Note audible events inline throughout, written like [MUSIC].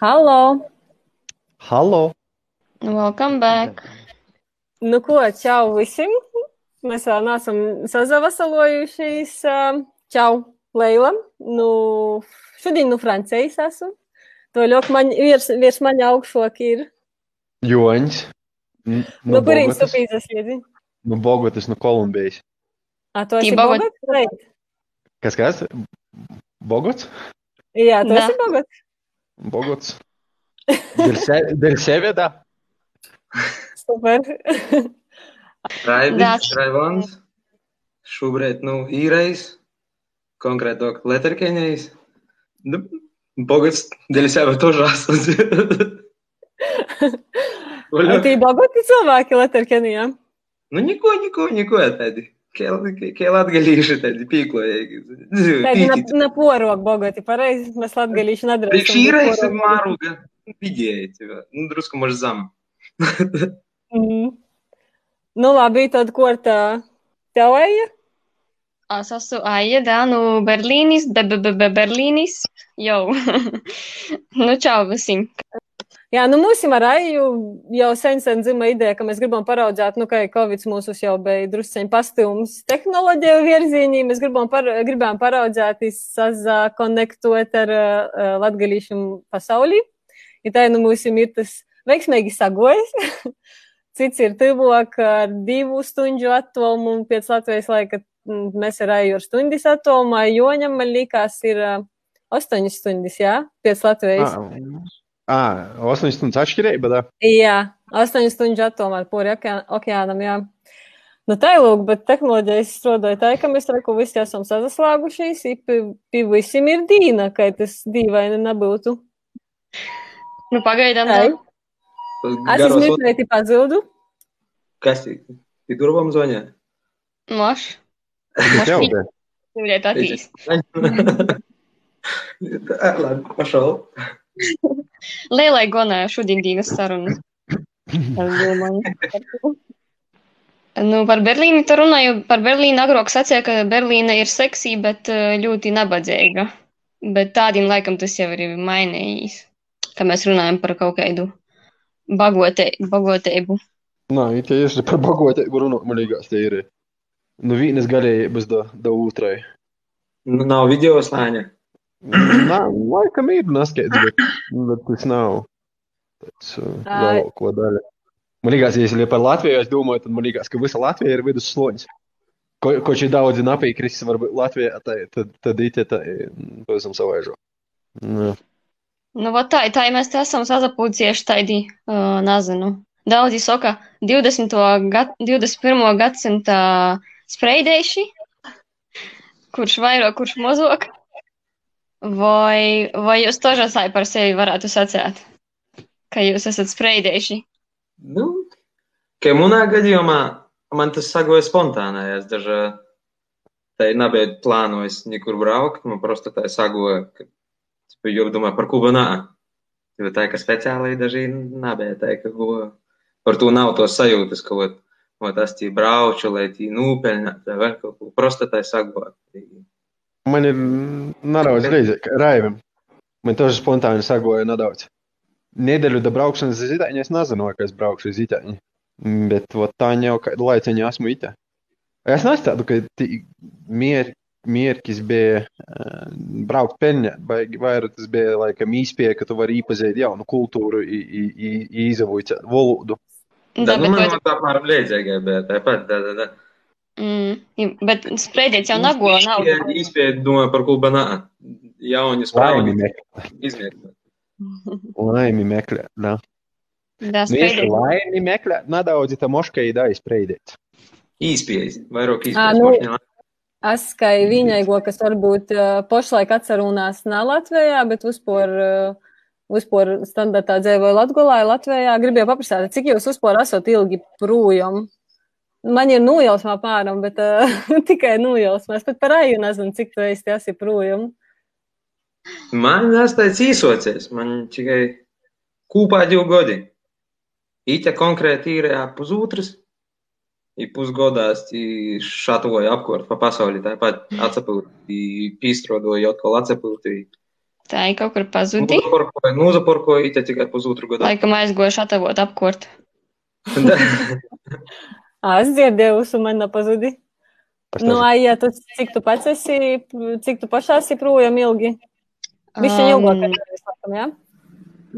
Halo! Halo! Welcome back! Nu ko, čau visiem! Mēs vēl neesam sazavasarojušies. Čau, Leila! Nu, šodien no Francijas esmu. To ļoti man, virs, virs maņa augšok ir. Joņš. No, no kurienes tu pīzes iedzi? No Bogotas, no Kolumbijas. A, tu esi Bogotas? Bogot? Kas kas? Bogots? Jā, tu esi Bogots. Bogots. [LAUGHS] Del, se, del Seveda? Super. Raidījums, Raivons. Šobrīd, nu, īrais, konkrētāk, leterkeņais. Nu, Bogots, del Seveda тоже остался. [LAUGHS] Tī bagāti cilvēki Latvijā. Nu, neko, neko, neko tādi. Kā latgalīši tādi pīklojīgi. Tādi na, na porok bagāti, pareizi. Mēs latgalīši nedarām. Priekš īrais ir māruga. Vidēji, nu, drusku maž zam. mm. Nu, labi, tad ko tā tev eja? Es esmu Aija, da, no Berlīnis, be, be, be, be Berlīnis. Jau. [LAUGHS] nu, čau visiem. Jā, nu mums ar Aiju jau sen, sen dzima ideja, ka mēs gribam paraudzēt, nu, ka Covid mūsu jau bija drusceņi pastūms tehnoloģiju virzienī, mēs gribam, par, gribam paraudzēt, sazakonektot ar uh, latgalīšiem pasaulī. Ja tā, nu, mums ir tas veiksmīgi sagojas. [LAUGHS] Cits ir tuvāk ar divu stundu attālumu, un pēc Latvijas laika mēs ar Aiju ar stundas attālumā, Joņam, man liekas, ir uh, astoņas stundas, jā, pēc Latvijas. Ah, Ah, 8 stundas atšķirība, da? Jā, 8 stundu attālumā pāri okeānam, jā. Nu, tā ir lūk, bet tehnoloģijas strādāja tā, ka mēs reku visi esam sazaslāgušies, pie visiem ir dīna, ka tas dīvaini nebūtu. Nu, pagaidām, tā. Es esmu izmēģināti pazildu. Kas ir? Durvām zvanīja? Moš. Tev, te. Jūliet attīst. Labi, pašau. Lielai gonē šodien divas sarunas. [LAUGHS] Nu, par Berlīnu tu runāju. Par Berlīnu agrāk sacīja, ka Berlīna ir seksī, bet ļoti nabadzīga. Bet tādiem laikam tas jau ir mainījis, ka mēs runājam par kaut kādu bagote, bagotību. Nā, ja tieši par bagotību runāt, man liekas, tie ir. Nu, vienas galējības da, da otrai. Nu, nav video slāņa. Nav, laikam ir naskaidrs, bet, bet tas nav tāds uh, lielāko daļu. Man liekas, ja par Latviju es domāju, tad man liekas, ka visa Latvija ir vidussloņas. Ko, ko šī daudzi napīkris varbūt Latvijā, tā, tad, tad it, tā, pavisam savaižo. Nu, nu va tā, tā, ja mēs te esam sazapūcieši taidi, uh, nezinu. Daudzi saka 20. Gad, 21. gadsimta spreidējuši, kurš vairāk, kurš mazāk. Vai, vai jūs tožasai par sevi varētu sacēt, ka jūs esat spreidējuši? Nu, ka manā gadījumā man tas sagoja spontānājās. Daža tā nebija plānojis nekur braukt, man просто tā sagoja, ka jau domāju par ko banā. Jo tā, ka speciāli daži nebija tā, ka ko par to nav tos sajūtas, ka ot, ot es tī brauču, lai tī nūpeļņā, vai kaut ko. Просто tā sagoja. Man ir nedaudz reizē, raibam. Man tas spontāni sagoja nedaudz. Nedēļu da braukšanas uz Itāņu es nezinu, ka es braukšu uz Itāņu. Bet ot, tā jau kādu laiku esmu Itāņu. Es nestādu, ka mier, mierkis bija uh, braukt peļņā, vai vairāk tas bija laikam īspēja, ka tu vari iepazīt jaunu kultūru, īzavoju valodu. Da, nu, man tāpat ir līdzīga, bet tāpat. Mm, bet sprediens jau nago nav. Izpēj domāju par kulbanā. Jauni Laimi sprāgi. meklē. Izmēģināt. Laimi meklē. Da. Da, Nu, sprediens. laimi meklē, nedaudz tā moška ir aizspreidēt. Īspējas, vairāk īspējas. nu. Es kā vienīgo, kas varbūt uh, pašlaik atcerunās ne Latvijā, bet uzpor, uh, uzpor standartā dzīvoju Latgolā, Latvijā, gribēju paprasāt, cik jūs uzpor esat ilgi projām? Man ir nojausmā pāram, bet uh, [LAUGHS] tikai nojausmā. Es pat par aju nezinu, cik tu esi, esi projām. Man tas tāds īsocies, man tikai kūpā divi gadi. Īta konkrēti ir pusotras, i pusgodās šatoja apkort pa pasauli, tāpat atsapūt, i pīstrodoja atkal atsapūt, i Tā ir kaut kur pazudī. Nozaporkoja, nozaporkoja it tikai pusotru gadu. Laikam aizgojuši atavot apkort. [LAUGHS] [LAUGHS] Ā, es dzirdēju, un man nepazudi. Es Nu, ai, ja tu, cik tu pats esi, cik tu pašā esi projām ilgi? Viņš ir ilgāk, Um, laikam, jā?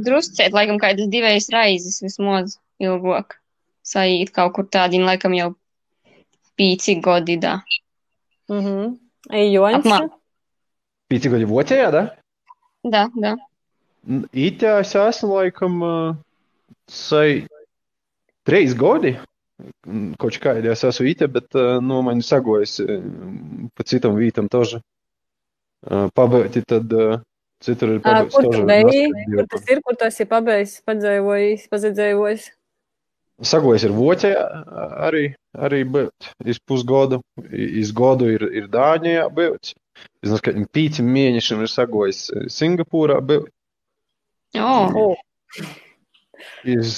Drusciet, laikam, kādas divas reizes vismaz ilgāk. Saīt kaut kur tādiem, laikam, jau pīci godi, da. Mhm. Ej, Joņš. Pīci gadi Vācijā, da? Da, da. Itā es esmu laikam, sai, trīs gadi. Kaut kādā es esmu īte, bet eh, nu, man sagojas eh, pa citam vītam toži. Eh, pabeigti tad citur ir ah, pabeigts. Kur tu beji? Kur tas ir, kur tu esi pabeigts, padzējojis, pazedzējojis? Sagojas ir voķē arī, arī bet iz pusgodu, iz godu ir, ir Dāņijā bet. Es nezinu, ka pīci mēnešiem ir sagojas Singapūrā bet. Oh. Iz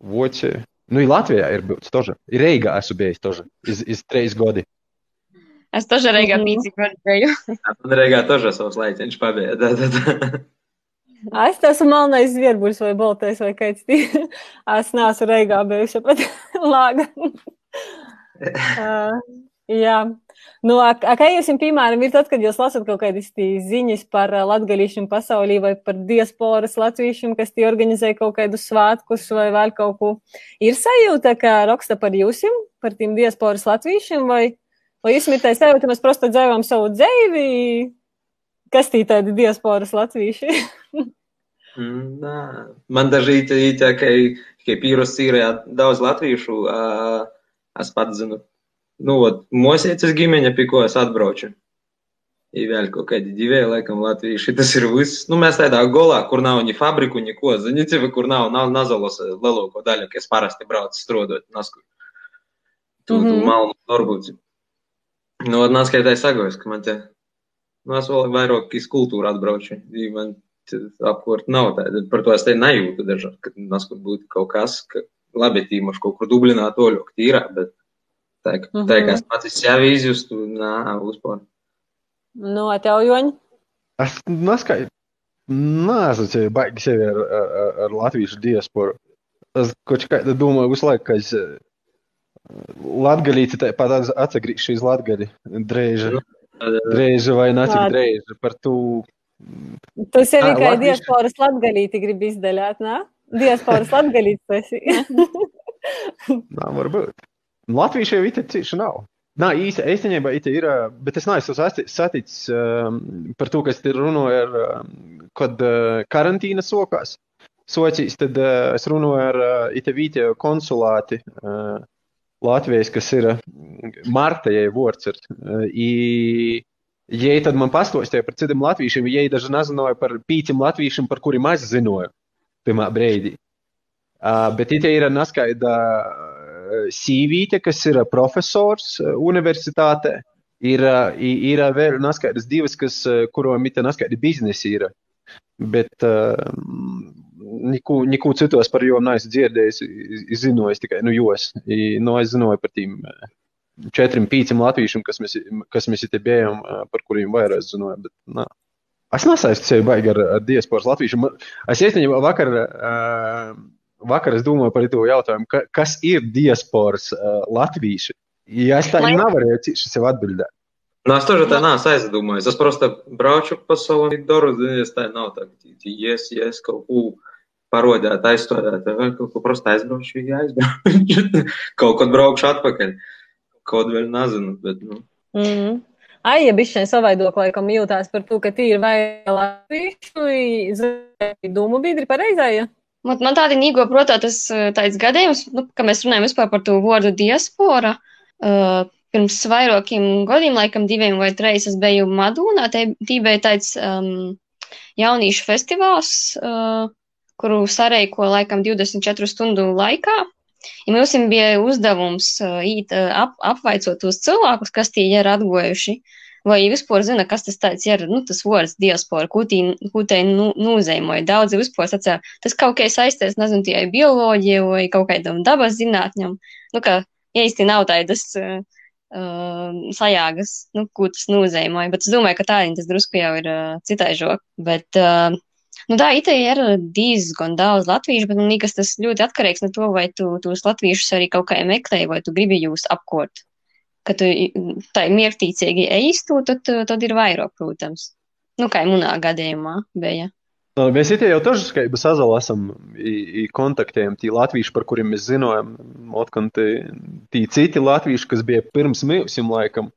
voķē. Nu, i Latvijā ir bijis toža. I Reigā esmu bijis toža. Iz, iz trīs gadi. Es toža Reigā mm -hmm. pīci gadi biju. Man [LAUGHS] Reigā toža savs laiciņš pabēja. Da, da, da. Es esmu melnais zvirbuļs vai baltais vai kaits. [LAUGHS] es neesmu Reigā bijuši pat [LAUGHS] lāga. uh, jā. Nu, a, a kā jūs, piemēram, ir tad, kad jūs lasat kaut kādas ziņas par ā, latgalīšiem pasaulī vai par diasporas latviešiem, kas tie organizē kaut kādus svātkus vai vēl kaut ko, ir sajūta, ka raksta par jūsim, par tiem diasporas latviešiem, vai, vai jūs ir tā sajūta, mēs prosto dzīvojam savu dzīvi, kas tī tādi diasporas latvieši? [LAUGHS] Mm, Nā. Man daži īņķi, īņķi, ka tikai pīros cīrējā daudz latviešu, es pats zinu. Nu, ot, mosiecis ģimeņa, pie ko es atbraucu. Ir vēl kaut kādi divi, laikam, latvieši. Tas ir viss. Nu, mēs tādā golā, kur nav ni fabriku, neko. Ziniet, kur nav, nav nazalos lielāko daļu, kas parasti brauc strodot naskur. Tu, tu Mhm. malnu varbūt. Nu, ot, naskaitai sagojis, ka man te, nu, es vēl vairāk iz kultūru atbraucu. I Man te apkort nav tāda. Par to es te nejūtu dažādi, ka naskur būtu kaut kas, ka labi, tīmaši kaut kur Dublinā toļok tīrā, bet tā, ka- tā Mhm. kā es pats sev izjustu, nā, uzpār. Nu, a tev, Joņ? Es neskaitu. Nē, baigi sevi ar, ar, ar, ar latviešu diasporu. Es kaut kā domāju visu laiku, ka es latgalīti tāpat atsagrīšu iz latgali. Dreiži, dreiži vai nacik Tāda. dreiži par tu. Tu sevi Ā, kā latvieši- diasporas latgalīti gribi izdaļāt, nā? Diasporas latgalīti tu esi. [LAUGHS] Nā, varbūt. Latviešu jau itā cīši nav. Nā, īsti, īstenībā itā ir, ā, bet es neesmu sati- saticis um, par to, kas te runāja ar, um, kad uh, karantīna sokās. Socijas, tad uh, es runāju ar itā vītējo konsulāti Latvijas, kas ir uh, Marta, jai vārds ir. Jai tad man pastāstīja par citiem latviešiem, jai daži nezināja par pīciem latviešiem, par kuriem es zināju pirmā brīdī. Uh, bet it ir neskaidra sīvīte, kas ir profesors uh, universitātē. Ir, uh, ir vēl neskaidrs divas, kas, uh, kurām ir neskaidri biznesi. Ir. Bet uh, neko, neko citos par jom neesmu dzirdējis, i- i- zinojis tikai nu, jos. I, nu, es zināju par tiem uh, četriem pīciem latviešiem, kas mēs, kas mēs te bijām, uh, par kuriem vairāk zināju. Bet, nā. Es nesaistu sevi baigi ar, ar diasporas latviešiem. Es īstenībā vakar, uh, vakar es domāju par to jautājumu, ka, kas ir diasporas uh, latvieši. Ja es tā Man- nevarēju cīši sev atbildēt. Nu, es тоже tā neesmu aizdomājies. Es просто braucu pa savu doru, zinies, tā nav tā, ka yes, yes, kaut ko parodēt, aizstādāt, vai kaut ko просто aizbraucu, ja aizbraucu. [LAUGHS] kaut kad braukšu atpakaļ. Kaut vēl nezinu, bet, nu. Mm. Ai, ja bišķiņ savaidok laikam jūtās par to, ka tī ir vai latviešu, i dūmu biedri pareizā, ja? Man, tādi nīgo, protams, eh, tāds gadījums, nu, ka mēs runājam vispār par to vārdu diaspora. Uh, pirms vairākiem gadiem, laikam diviem vai trīs, es biju Madūnā. Tī bija tāds um, jauniešu festivāls, uh, kuru sareiko laikam 24 stundu laikā. Ja mums bija uzdevums uh, īt, uh, ap, apvaicot tos cilvēkus, kas tie ir atgojuši, vai vispār zina, kas tas tāds ir, nu, tas vārds diaspora, ko tī, ko tī nu, nozīmē. Daudzi vispār sacīja, tas kaut kā saistīts, nezinu, tie bioloģija vai kaut kādam dabas zinātņam. Nu, ka īsti nav tādas uh, uh, sajāgas, nu, ko tas nozīmē. Bet es domāju, ka tā tas drusku jau ir uh, citai žok. Bet, uh, nu, tā IT ir diezgan daudz latviešu, bet man liekas, tas ļoti atkarīgs no to, vai tu tos latviešus arī kaut kā meklē, vai tu gribi jūs apkort. Kad tu tā miertīcīgi eistu, tad, tad ir vairāk, protams. Nu, kā manā gadījumā bija. Nu, mēs jau tādu skaitu sazāli esam kontaktējami. Tie latvieši, par kuriem mēs zinām, un tie citi latvieši, kas bija pirms mūsim laikam,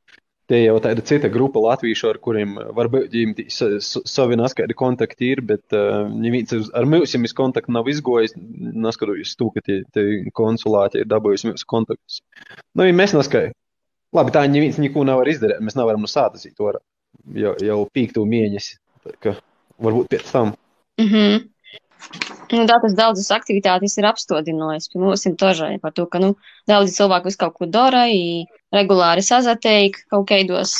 tie jau tāda cita grupa latviešu, ar kuriem varbūt savi naskaidi kontakti ir, bet uh, neviens ar mūsim kontaktu nav izgojis, neskatoties to, ka tie, tie konsulāti ir dabūjuši mūsu kontaktus. Nu, ja mēs naskaidām. Labi, tā neviens neko nevar izdarīt. Mēs nevaram no sātas to jau, jau pīktu mēnesi. Varbūt pēc tam. Mm -hmm. Nu, tā tas daudzas aktivitātes ir apstādinājis mums tožai par to, ka, nu, daudzi cilvēki visu kaut ko dara, regulāri sazateik kaut kādos,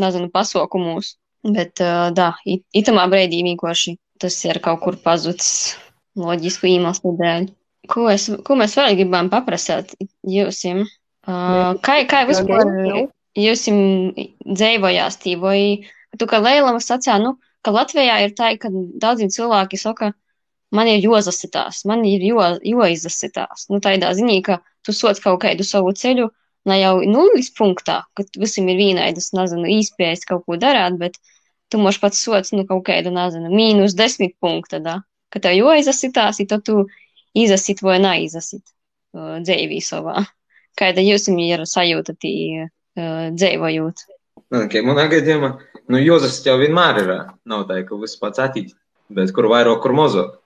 nezinu, pasaukumos. Bet, tā, itamā brīdī vienkārši tas ir kaut kur pazudis loģisku iemeslu dēļ. Ko, es, ko mēs vēl gribam paprasāt jūsim? Uh, kā, kā vispār jūs dzīvojāt, vai tu kā Leilama sacīja, nu, ka Latvijā ir tā, ka daudziem cilvēki saka, man ir jozasitās, man ir jo, joizasitās. Nu, tādā ziņā, ka tu soc kaut kādu savu ceļu, ne jau nulles punktā, ka visam ir vienaidas, nezinu, īspējas kaut ko darāt, bet tu moš pats soc, nu, kaut kādu, nezinu, mīnus desmit punkta, da, ka tev joizasitās, tad tu izasit vai neizasit uh, dzīvī savā. Kāda jums ir sajūta tī uh, dzīvojot? Okay, manā gadījumā, nu, Jozefs jau vienmēr ir, nav tā, ka viss pats attīst, bet kur vairāk, kur mazāk.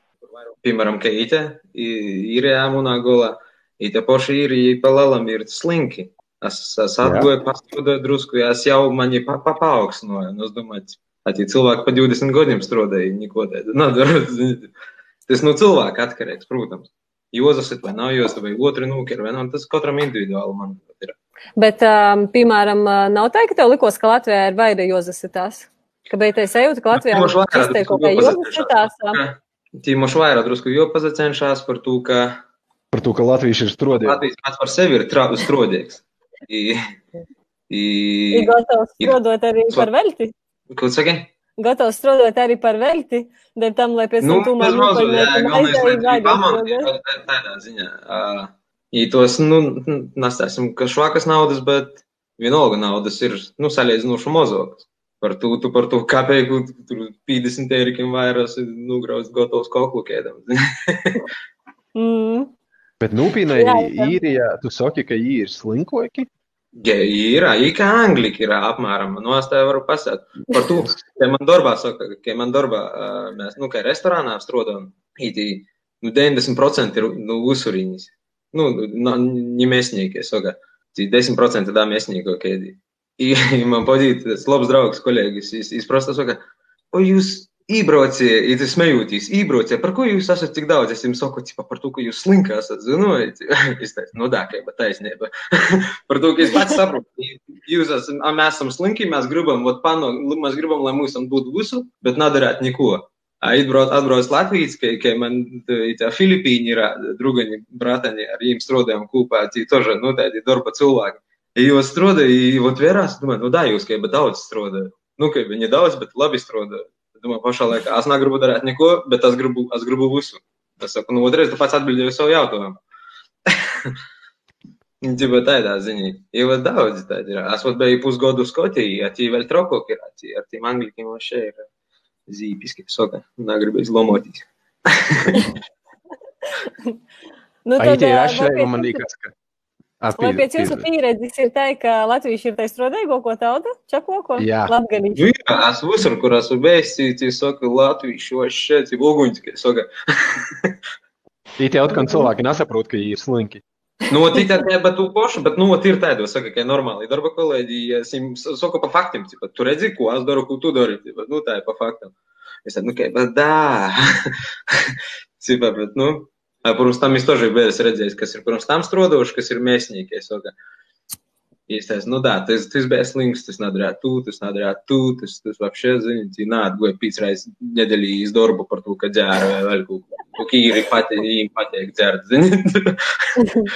Piemēram, ka ite, ir jāmunā golā, ite poši ir, ja pa lalam ir slinki. Es, es atgoju, pastrādāju drusku, ja es jau mani pa, pa, paaugstināju, un es domāju, Atī cilvēki pa 20 gadiem strādāja, neko tādu. Tas no cilvēka atkarīgs, protams. Jozas ir vai nav Jozas, vai otru nūkeri, vai nav. Tas katram individuāli, manuprāt, ir. Bet, um, piemēram, nav tā, ka tev likos, ka Latvijā ir vairāk Jozas ir tās? Ka beigties sajūta, ka Latvijā ir kaut kā Jozas ir tās? Tīmoši vairāk drusku jau pazacenšās par to, ka. Par to, ka Latvijas ir strodīgs. Latvijas pats par sevi ir strodīgs. I, i, ir gatavs strodot arī par velti? Ko saki? Gatavs strādāt arī par velti, dēļ tam, lai pēc nu, tam tūmā nūpaļņētu maizēju tādā ziņā. Uh, ja tos, nu, nestāsim, ka švakas naudas, bet vienalga naudas ir, nu, salīdzinoši mazākas. Par to, tu par to kāpēju, tur 50 eirikiem vairāk nugraust gatavs koklukēdam. [LAUGHS] mm. Bet nūpīnai īrijā, tu saki, ka viņi ir slinkoki? Ir, ir kā anglika ir apmēram, no es tev varu pasēt. Par to, ka man darbā saka, ka man darbā, mēs, nu, kā restorānā strādājam, ītī, nu, 90% ir, nu, usuriņas. Nu, ne mēsnieki, es saku, 10% tā mēsnieki, ok. I [LAUGHS] man padīt, tas labs draugs, kolēģis, viņš, viņš prosta saka, o jūs Ībraucie, ja es smējūties, ībraucie, par ko jūs esat tik daudz? Es jums saku, tipa, par to, ka jūs slinki esat, zinot, [LAUGHS] es teicu, no dākajā, bet taisnība. [LAUGHS] par to, ka es pats saprotu, jūs esat, mēs esam slinki, mēs gribam, vat, pano, nu, mēs gribam, lai mums būtu visu, bet nedarāt neko. Atbrauc, atbrauc Latvijas, ka, ka man tā Filipīņi ir drugani, bratani, ar viņiem strādājam kopā, tie toži, nu, tādi darba cilvēki. Ja jūs strādājat, ja vot vērās, domāju, nu, da, jūs, ka jau daudz strādājat. Nu, ka viņi daudz, bet labi strādājat. Domāju, pašā laikā es negribu darīt neko, bet es gribu, es gribu visu. Es saku, nu, otrais, tu pats atbildēji uz savu jautājumu. Ģipa tādā ziņā. Jau daudz tādi ir. Es pat biju pusgadu Skotijā, tie vēl trokok ir, tie ar tiem anglikiem man šeit ir zīpiski, soka, negribu izlomotīs. nu, tad, Ai, tie ir atšķirīgi, man liekas, ka Vai pēc jūsu pieredzes ir tā, ka latvieši ir taisa rodēgo, ko tauta čako, ko Jā. latgalīši? Nu, jā, es visur, kur esmu bijis, tie saka latvieši, o šeit, ir uguņas, kā saka. [LAUGHS] Ītie atkal cilvēki nesaprot, ka ir slinki. Nu, tā ir tā, tu pošu, bet, nu, ir tāda, saka, ka ir normāli. Darba kolēģi, es viņiem saku pa faktiem, tipa, tu redzi, ko es daru, ko tu dari, tipa, nu, tā ir pa faktiem. Es tādu, nu, kā, bet, dā, [LAUGHS] tipa, bet, nu, Pirms tam es тоже biju redzējis, kas ir pirms tam strodoši, kas ir mēsnieki. Īstais, nu да, tas, tas bija slims, tas надряд tu, tas надряд tu, tas, tas вообще, знаете, надо goja pēc reizes nedēļī iz darbu par to, ka dzēra vai vēl kaut ko, īri pati, viņiem patīk dzērt, ziniet. [LAUGHS]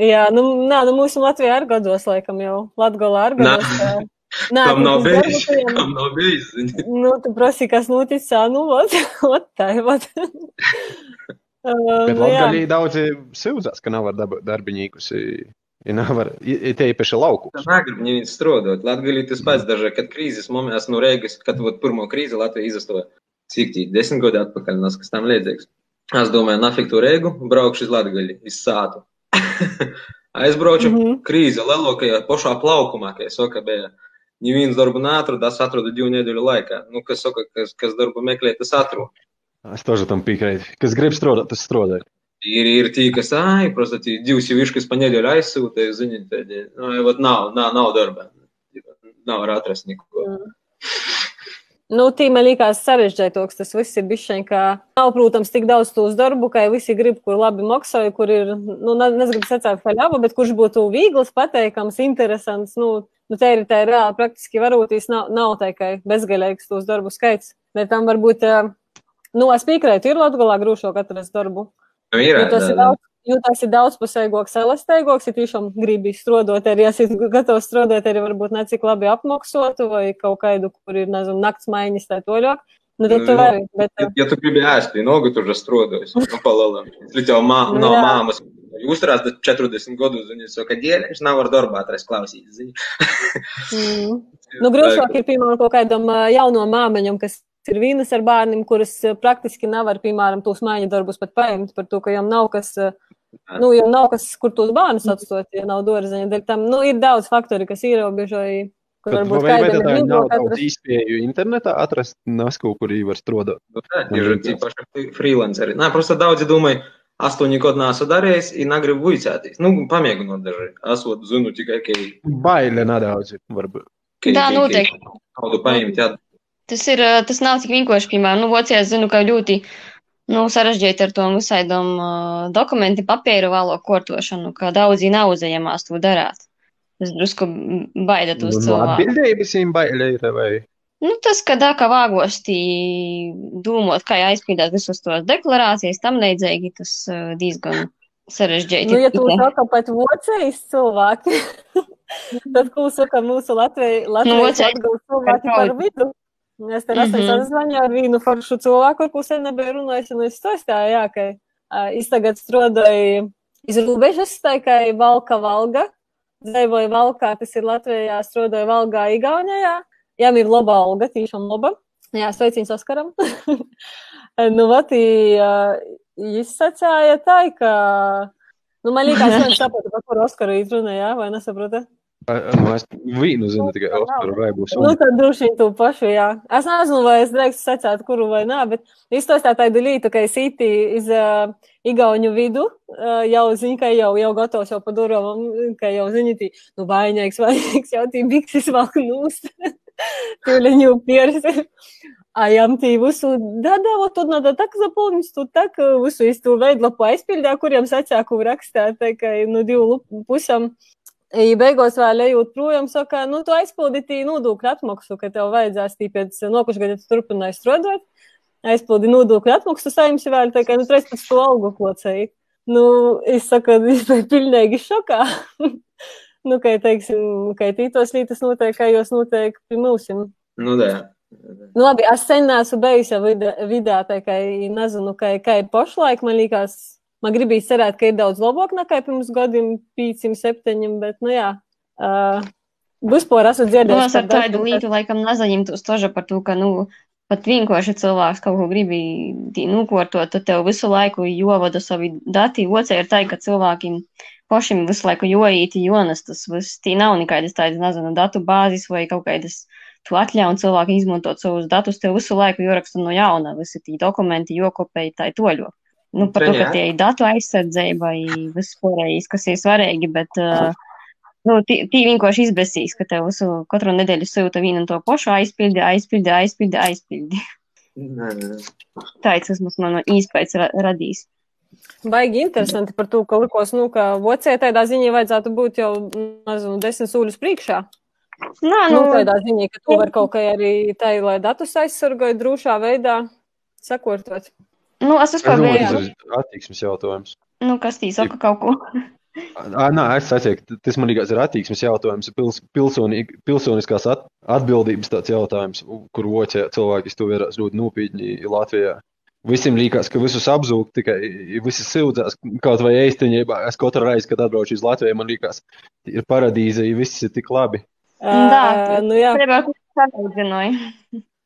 Jā, nu, nā, nu mūsu Latvijā ar gados, laikam jau. Latgolā ar Nā. gados. Nā, Kam nav bijis? darbu, Kam nav bijis? Nu, tu prasi, kas noticis, nu, ot, ot, tā, ot. Bet jā. Latvijā daudzi sūdzās, ka nav nav var, i- tie īpaši lauku. Tā negrib neviens strādāt. Latvijā tas pats dažā, kad krīzes momentā no Rīgas, kad vot pirmo krīzi Latvija izastoja. Cik tī, desmit gadi atpakaļ, nas kas tam līdzīgs. Es domāju, nafik to Rīgu, braukšu uz Latviju, iz sātu. [LAUGHS] Aizbraucu, mm. -hmm. krīze lielākajā pašā plaukumā, kā es saka, bija Neviens darbu neatrada, es atradu divu nedēļu laikā. Nu, kas saka, kas, kas darbu meklē, tas atrod. Es тоже tam piekrītu. Kas grib strādāt, tas strādā. Ir, ir tie, kas, ai, просто tie divi sevišķi, kas pa nedēļu aizsūta, zini, tad, nu, vat nav, nav, nav darba. Nav var atrast neko. Nu, tī man liekas sarežģītāks. Tas viss ir bijis ka nav, protams, tik daudz tos darbu, ka visi grib, kur labi maksāja, kur ir, nu, ne- nezinu, sacīt, ka ļava, bet kurš būtu viegls, pateikams, interesants. Nu, nu te ir tā reāli praktiski varotīs, nav, nav tikai bezgalīgs tos darbu skaits. Bet tam varbūt, ā, nu, es piekrītu, ir Latgalā grūšāk atrast darbu. Nu, ir, Jo tas jā, ir daudz, jo tas ir daudzpusīgāks, elastīgāks, ja tiešām gribi strādāt, arī esi gatavs strādāt, arī varbūt ne cik labi apmaksotu vai kaut kādu, kur ir, nezinu, nakts maiņas tā toļāk. Nu, tad Nu, tu jā. vari, bet, Ja, ja tu gribi ēst, tad nogu tur strādājis. Nu, palielam. Līdz jau mā, Nu, [LAUGHS] no jā. māmas. Jūs strādājat 40 gadus, un jūs sakat, dēļ, nav ar darbu atrast klausīt. mm, [LAUGHS] nu, grūšāk ir, piemēram, kaut kādam jauno māmeņam, kas ir vīnas ar bērniem, kuras praktiski nevar, piemēram, tos maiņu darbus pat paņemt par to, ka viņam nav kas. ā, Nu, jau nav kas, kur tos bērnus atstāt, ja nav dārziņa. Dēļ tam, nu, ir daudz faktori, kas ierobežoja, kur Bet varbūt vai, vai kādam tā ir nav vieglāk daudz atrast. īspēju internetā atrast nasku, kur viņi var strādāt? Nu, tā, Ir arī tie paši freelanceri. Nē, просто daudzi domāju, astoņi gadu nesu darījis, un negribu vicēties. Nu, pamēģinot daži. Es vat zinu tikai, ka. Baile nedaudz, varbūt. ka- Tā ka- noteikti. ka Naudu paņemt, jā. Tas ir, ā, tas nav tik vienkārši, piemēram, nu, Vācijā es zinu, ka ļoti, nu, sarežģīti ar to visaidom uh, dokumenti papīru valo kortošanu, ka daudzi nav uzējamās to darāt. Tas drusku baida tos Nu, cilvēkus. atbildības viņiem baile ir, vai? Nu, tas, ka tā kā vāgos tī domot, kā aizpildīt visus tos deklarācijas, tam līdzīgi, tas ā, diezgan sarežģīti. Nu, ja tu saka pat vocējas cilvēki, [LAUGHS] tad ko saka mūsu Latvijas Nu, vocēji- cilvēki par vidu? Es te esmu Mhm. sazvanīju ar vienu foršu cilvēku, ar ko sen nebija runājis, un es stāstīju, jā, ka uh, es tagad strādāju iz robežas, tā kā Valka Valga, dzīvoju Valkā, tas ir Latvijā, strādāju Valgā, Igaunijā. Jā, ir laba alga, tiešām laba. Jā, sveiciens Oskaram. [LAUGHS] nu, vat, uh, izsacāja tā, ka, nu, man liekas, [LAUGHS] viņš saprata, par kuru Oskaru izrunā, jā, vai nesaprata? Nu, es vīnu zinu tikai Oskaru vai būs. Nu, tad droši vien to pašu, jā. Es nezinu, vai es drīkstu secēt, kuru vai nē, bet izstāstā tādu lītu, ka es īti iz uh, Igauņu vidu, uh, jau zinu, ka jau, jau gatavs jau pa durām, ka jau zini, tī, nu, vainīgs, vainīgs, [LAUGHS] jau tī bikses valk nūst. Тюленю перси. А я тī visu, да, да, вот тут надо так заполнить, тут так э, visu iz to veidlapu aizpildīju, kuriem sacāku rakstāt, tā kā no divu lup- I beigās vēl ejot projām, saka, nu, tu aizpildīji nodokļu atmaksu, ka tev vajadzēs tī pēc nokušu gadu tu turpināji strādāt. Aizpildīji nodokļu atmaksu saimsi vēl, tā kā, nu, reiz pēc to algu klocēji. Nu, es saku, es [LAUGHS] biju pilnīgi šokā. [LAUGHS] nu, kā teiksim, kā tītos lītas notiek, kā jūs notiek pie mūsim. Nu, tā. Nu, labi, es sen neesmu bijusi vidē, vidē tā kā nezinu, kā, kā ir pašlaik. Man liekas, man gribīs cerēt, ka ir daudz labāk nekā pirms gadiem, pīcim, septiņiem, bet, nu jā. Uh, Vispār esmu Nu, dzirdējis. es ar tādu lītu laikam nezaņemtos toža par to, ka, nu, pat vienkārši cilvēks kaut ko gribi tī nukortot, tad tev visu laiku jovada savi dati. Ocē ir tā, ka cilvēkiem pašiem visu laiku joīti, jonas tas viss, tī nav nekādas tādas, nezinu, datu bāzes vai kaut kādas tu atļauj cilvēkiem izmantot savus datus, tev visu laiku joraksta no jauna, visi tī dokumenti, jokopēji, tā toļo. Nu, par to, ka Jā. tie ir datu aizsardzība, viss pārējais, kas ir svarīgi, bet, uh, nu, tī, vienkārši izbēsīs, ka tev visu katru nedēļu sūta vienu un to pašu aizpildi, aizpildi, aizpildi, aizpildi. Nē. Tāds tas man īspējas ra radīs. Baigi interesanti par to, ka likos, nu, ka vocē tādā ziņā vajadzētu būt jau, nezinu, desmit soļus priekšā. Nā, Nu, nu, tādā ziņā, ka tu vari kaut kā arī tā, lai datus aizsargātu drošā veidā, sakortot. Nu, es vispār domāju, tas ir attieksmes jautājums. Nu, kas tīs saka kaut ko? À, [LAUGHS] ah, nā, es saku, tas manīgais ir attieksmes jautājums, pils, pilsonī, pilsoniskās at, atbildības tāds jautājums, kur voķē cilvēki to vērās ļoti nopietni Latvijā. Visiem liekas, ka visus apzūk, tikai visi sildzās, kaut vai īstenībā es katru reizi, kad atbraucu uz Latviju, man liekas, ir paradīze, ja viss ir tik labi. Tā, nu jā.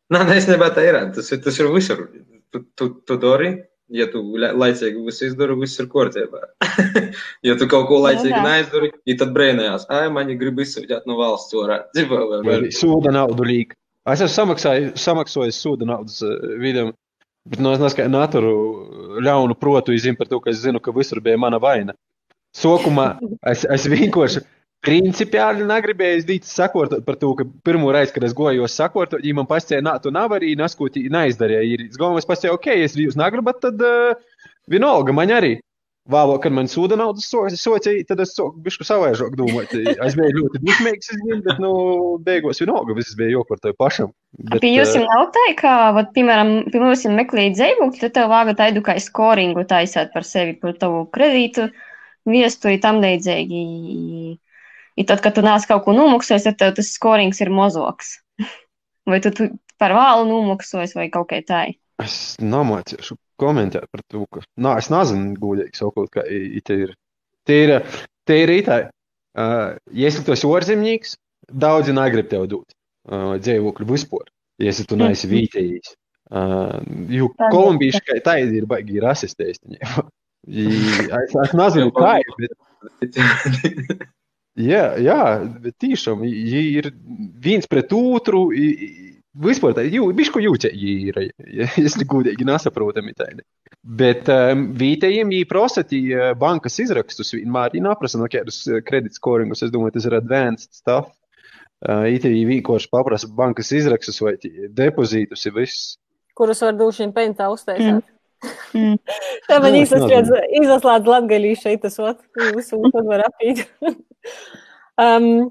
Nē, nu es nebētu tā ir, tas, tas ir visur. Tu, tu, tu dari, ja tu la- laicīgi visu izdari, viss ir kārtībā. [LAUGHS] ja tu kaut ko laicīgi neizdari, ja tad brēnējās, ai, man ir grib izsūtīt no valsts orā. Sūda naudu līk. Es esmu samaksājis sūda naudas eh, vidam, bet no es neskaitu naturu ļaunu protu izim par to, ka es zinu, ka visur bija mana vaina. Sokumā es, es vienkārši principiāli negribēju dīt sakot par to, ka pirmo reizi, kad es gojos sakot, ja man pastāja, nā, tu nav arī naskoti neizdarīja. Ir galvenais pastāja, ok, ja jūs negribat, tad uh, vienalga man arī. Vēlāk, kad man sūda naudas socija, tad es bišku savaižāk domāt. Es biju ļoti dusmīgs, es bet, nu, beigās vienalga viss bija jokot tev pašam. Bet, Pie jums nav tā, ka, vat, piemēram, pie mums ir meklēt dzīvokli, tad tev vāga taidu kā skoringu taisāt par sevi, par tavu kredītu, viesturi tam līdzīgi. I tad, kad tu nāc kaut ko nomaksājis, tad tev tas skorings ir mozoks. [LAUGHS] Vai tu, tu par vēlu nomaksājis vai kaut kā tā? Es nemācīšu komentēt par to, ka. Nā, es nezinu, gudīgi sakot, kā i- i te ir. Te ir, te ir tā, uh, ja esi tos orzemnieks, daudzi negrib tev dot uh, dzīvokli vispār, ja esi tu neesi vietējis. Uh, jo ir. kolumbieši, kā tā ir, baigi rasistēsti. [LAUGHS] es, es nezinu, [LAUGHS] kā ir, bet Jā, jā, tiešām ir viens pret otru. Vispār tā ir bišku jūtīgi, ir, es godīgi nesaprotami tādi. Bet um, vietējiem viņi prasa uh, bankas izrakstus, vienmēr viņi neprasa no kādus kredītskoringus. Es domāju, tas ir advanced stuff. Uh, IT viņi vienkārši paprasa bankas izrakstus vai depozītus, ir viss. kurus var dušiem peintā uztaisīt. Mm. Tā man izslēdz, izslēdz latgaļī šeit tas ot, visu, un tad var apīt. [LAUGHS] um,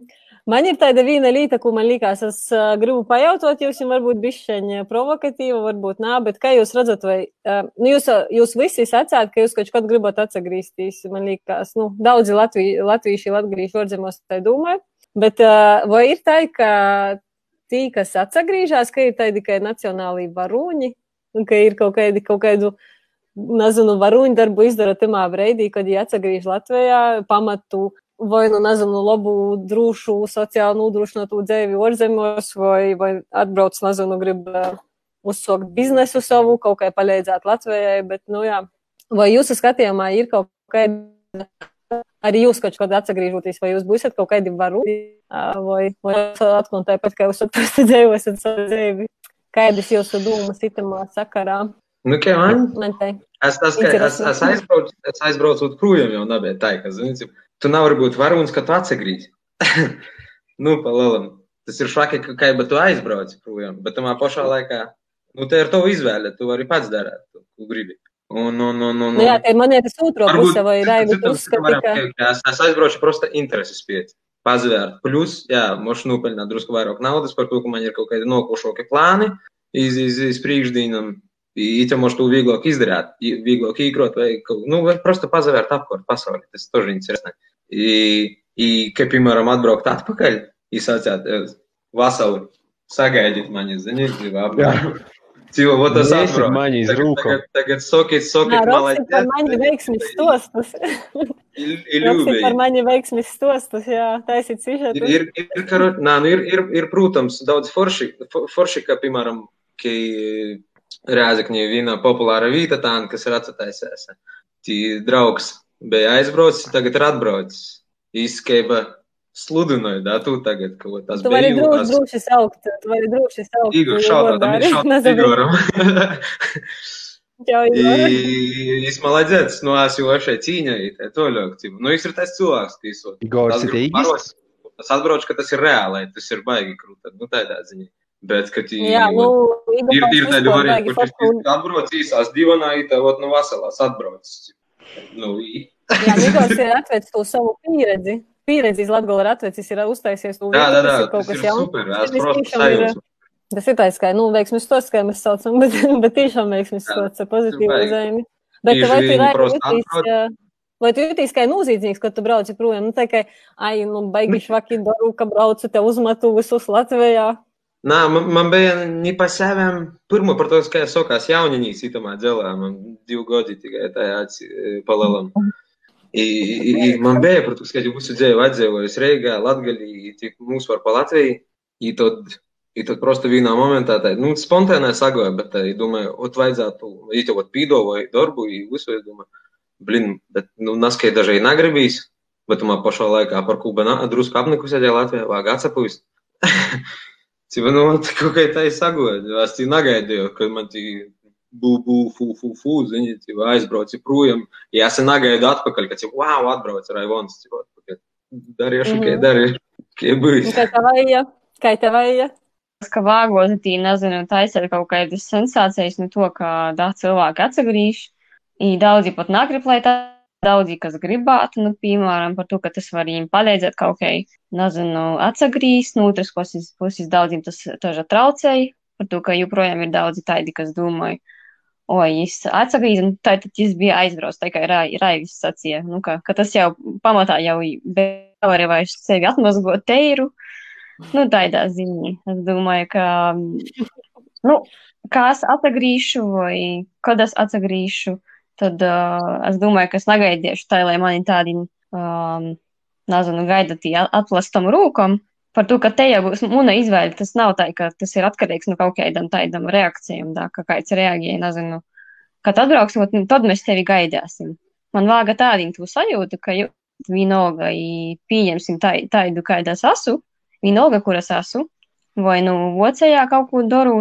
man ir tāda viena lieta, ko man likās, es uh, gribu pajautot, jūs jums varbūt bišķeņa provokatīva, varbūt nā, bet kā jūs redzat, vai, uh, nu jūs, jūs visi sacāt, ka jūs kaut kad gribat atsagrīstīs, man likās, nu, daudzi Latviju, latvieši latgalīši ordzemos tā domāju, bet uh, vai ir tā, ka tī, kas atsagrīžās, ka ir tādi tikai nacionālī varūņi, un ka ir kaut kādi, kaut kādu, nezinu, varoņu darbu izdara tamā breidī, kad viņi atsagriež Latvijā, pamatu vai, nu, nezinu, labu, drūšu, sociāli nodrošinātu dzīvi orzemos, vai, vai atbrauc, nezinu, grib uzsākt biznesu savu, kaut kā palīdzēt Latvijai, bet, nu, jā. Vai jūsu skatījumā ir kaut kāda, arī jūs kaut kad atsagriežoties, vai jūs būsiet kaut kādi varoņi, ā, vai, vai atkal tāpat, kā jūs atpūsti dzīvosiet savu dzīvi? Kādas jūsu domas itamā sakarā? Nu, kā man? Man te. Es, ka, es, es aizbraucu, es aizbraucu projām jau nebija tā, ka, zini, tu nevari būt varonis, ka tu atsagrīzi. [LAUGHS] nu, pa lielam. Tas ir švaki, ka kā tu aizbrauc projām, bet tamā pašā laikā, nu, te ir tava izvēle, tu vari pats darīt, ko gribi. Un, un, un, un, Nu, jā, tā ir monētas otro puse, vai Raivi citam uzskati, varam ka... teikt, ka es, es aizbraucu prosta intereses pēc Pazvērt. Plus, jā, mošu nopelnāt drusku vairāk naudas par to, ka man ir kaut kādi nokošokie plāni iz, iz, iz priekšdīnam. Īķa mošu to vieglāk izdarīt, i- vieglāk īkrot vai, kaut- nu, vai prosta pazvērt apkārt pasauli. Tas тоже интересно. И, и, ka, piemēram, atbraukt atpakaļ, izsācāt vasaru, sagaidiet mani, ziniet, apbraukt. Cīvo, вот tas Neesi atbrauc. mani iz Tagad, rūkām. tagad, tagad sokit, Jā, sokit, Roksi par mani молодец. veiksmis stostus. И Roksi любēji. par mani veiksmis stostus, jā, taisīt Ir, sižetu. ir, ir, karo, nā, nu ir, ir, ir, protams, daudz forši, fo- forši kā, piemēram, ka Rēzakņī ir viena populāra vieta, tā, kas ir atcetaisies. Tī draugs bija aizbraucis, tagad ir atbraucis. Izskaiba sludināja, da, tu tagad, ka tas Tu vari bija droši, droši saukt, tu vari droši saukt. Igor jo šautā, vārdā tam arī ir šautā nezinu. Igoram. Jā, Igor. И, и молодец, ну, а его вообще cīņa ir to ļoti. Nu, viņš ir tas cilvēks, kas ir. Igors Tas ir grib īgis? baros. Tas atbrauc, ka tas ir reāli, tas ir baigi krūti. Nu, tādā ziņā. Bet, kad tī- Jā, nu, ir, Igor ir tādi vispār varianti, baigi kur forši. viņš atbrauc īsās divanā, it tā, ot, nu, vasalās atbrauc. Nu, i- Jā, Nigors ir atvecis to savu pieredzi. pieredzējis Latvijas ir atvecis, ir uztaisies nu, to lietu, tas ir kaut kas jauns. Tas ir tāds, kā, nu, veiksmes tos, kā mēs saucam, [LAUGHS] bet, bet tiešām veiksmes tos pozitīvi uzējumi. Bet vai tu arī jūtīs, vai tu jūtīs kā noziedznieks, kad tu brauci projām? Nu, tā kā, ai, nu, baigi švaki daru, ka braucu te uzmetu visus Latvijā. Nā, man, man bija ne pa saviem, pirmo, par to, kā jau sākās jauninīs, itamā dzelā, man divi godi tikai tajā palēlam. Mm -hmm. I, i, man bija, protams, kad jau visu dzīvi atdzīvojis Reigā, Latgaļī, i tik mūs var pa Latviju, i tad, i tad prosto vienā momentā, tā, nu, spontānā sagoja, bet, tā, domāju, ot vajadzētu, ja tev ot pīdovoju darbu, i visu, es domāju, blin, bet, nu, naskai dažai nagribīs, bet man pašā laikā par Kuba na, drusku apnikusēdēja Latvijā, vajag atsapūst. Cik, nu, man kaut kā tā ir sagoja, es tī nagaidīju, kad man tī bū, bū, fu, fu, fu, zini, cipa, aizbrauci projām, ja es negaidu atpakaļ, ka, cipa, wow, atbrauc Raivons, cipa, atpakaļ. Darīšu, mm kā darīšu, kā būs. Kā tavaja? Kā tavaja? ka vāgot, tī, nezinu, taisīt kaut kādas sensācijas no to, ka daudz cilvēku atsagrīž. I daudzi pat negrib, lai tā daudzi, kas gribētu, nu, piemēram, par to, ka tas var viņiem palīdzēt kaut kā, nezinu, atsagrīst, no otras puses, puses daudziem tas taža traucēja, par to, ka joprojām ir daudzi tādi, kas domāja, oi, es atsagrīzu, un tā tad es biju aizbraucis, tā kā Raivis sacīja, nu, ka, ka tas jau pamatā jau nevar vairs sevi atmazgot teiru, nu, tādā ziņā. Es domāju, ka, nu, kā es atsagrīšu, vai kad es atsagrīšu, tad uh, es domāju, ka es negaidīšu tā, lai mani tādi, um, nezinu, gaidāti atlastam rūkam. Par to, ka te jau būs mana izvēle, tas nav tā, ka tas ir atkarīgs no kaut kādam tādam reakcijam, tā, ka kāds reaģēja, nezinu, kad atbrauksim, tad mēs tevi gaidāsim. Man vāga tādu tu sajūtu, ka vienalga pieņemsim tādu, kāda es esmu, vienalga, kur es esmu, vai nu vocējā kaut ko daru,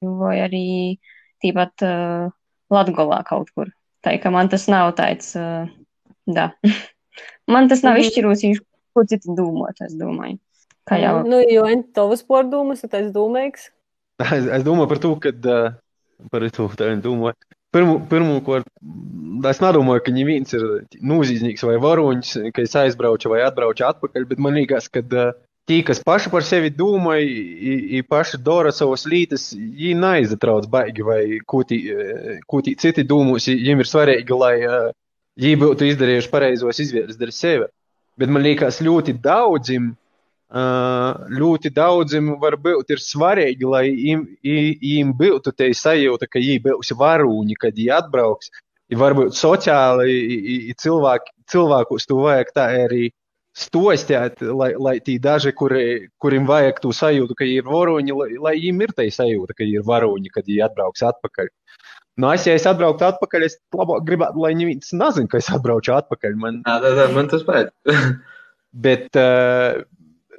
vai arī tīpat uh, Latgolā kaut kur. Tā kā man tas nav tāds, uh, da. [LAUGHS] man tas nav Mhm. izšķirūs, viņš ko citu domāt, es domāju. Kā jau. Nu, jo tavas pordumas, tas domājies. Es, es domāju par to, ka uh, par to domāju. Pirmu, pirmu, ko es nedomāju, ka neviens ir nozīmīgs vai varoņš, ka es aizbraucu vai atbraucu atpakaļ, bet man liekas, ka tie, kas paši par sevi domā, i, i paši dara savas lietas, viņi neaizatrauc baigi vai ko tī citi domās. Viņiem ir svarīgi, lai viņi būtu izdarījuši pareizos izvēles ar sevi. Bet man liekas, ļoti daudziem ļoti daudziem varbūt ir svarīgi, lai viņiem būtu tā sajūta, ka viņi būs varūņi, kad viņi atbrauks. Ja varbūt sociāli i, i, cilvēki, cilvēkus to vajag tā arī stostēt, lai, lai tie daži, kuri, kuriem vajag to sajūtu, ka viņi ir varoņi, lai, lai viņiem ir tā sajūta, ka viņi ir varoņi, kad viņi atbrauks atpakaļ. Nu, es, ja es atbrauktu atpakaļ, es labāk gribētu, lai neviens nezinātu, ka es atbraucu atpakaļ. Man, Jā, tā, tā, man tas pēc. [LAUGHS] bet, uh,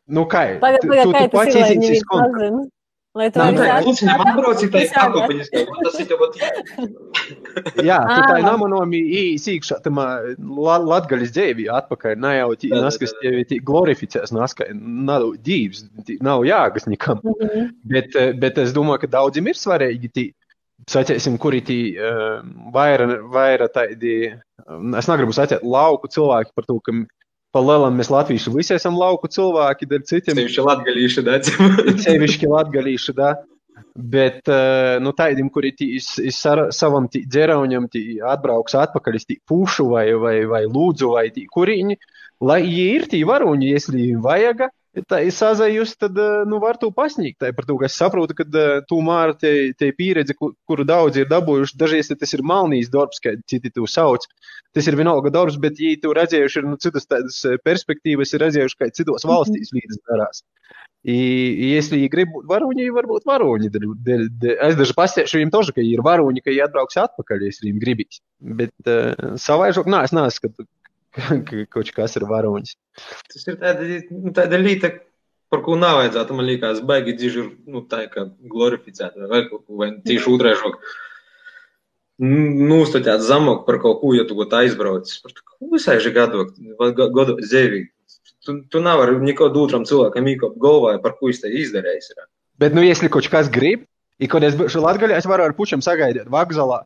nu, kā ir? Pagaid, Tu- pagaid, tu- kā tu tas pats kontaktu. nezina? Lai tu Nā, vari tā, atrast- lūdzu, neatbrauciet tā visādi. kāpopiņas, tas ir pat. Jā, tu tā namanomi īsīkšā tamā la- latgaļas dzēvī atpakaļ, ne jau tī naskas tevi tī glorificēs, naskai nav tī nav jāgas nikam. Mhm. Bet, eh, bet es domāju, ka daudziem ir svarīgi tī, sacēsim, kuri tī uh, vaira, vaira tādi, es negribu sacēt lauku cilvēki par to, ka pa lielam mēs latvieši visi esam lauku cilvēki, dar citiem Tev šī latgalīša dēc. [LAUGHS] sevišķi latgalīši, da. Bet, eh, nu, tādiem, kuri iz, iz savam tī atbrauks atpakaļ, tī pušu vai, vai, vai lūdzu vai tī kuriņi, lai viņi ir tī varoņi, ja viņiem vajag, tā ir sazajust, tad, eh, nu, var to pasniegt. Tā ir par to, ka es saprotu, ka eh, tomēr te, te pieredze, kur, kuru daudzi ir dabūjuši, dažreiz tas ir malnīs darbs, kā citi to sauc. Tas ir vienalga darbs, bet, ja tu redzējuši, ir nu, citas tādas eh, perspektīvas, ir redzējuši, kā citos valstīs līdz darās. И если игры будут воруни, varbūt varoņi. Es daži pasiešu viņiem toži, ka ir varoņi, ka viņi atbrauks atpakaļ, ja viņiem gribīs. Bet uh, savaižok, nē, es neskatu, ka ka [LAUGHS] kaut kas ir varoņs. Tas ir tāda, nu, tāda lieta, par ko nav vajadzētu, man liekas, baigi dzīvi ir, nu, tā kā glorificēta vai kaut ko, vai tieši otrēžok. Nūstatāt zamok par kaut ko, ja tu būtu aizbraucis. Par to, ko visaiži gadu, gadu zēvīgi. Tu, tu nevari neko otram cilvēkam īkop galvā, par ko viņš te izdarījis. ir. Bet, nu, ja kaut kas grib, i kad es būšu Latgaļā, es varu ar pučiem sagaidīt vokzalā.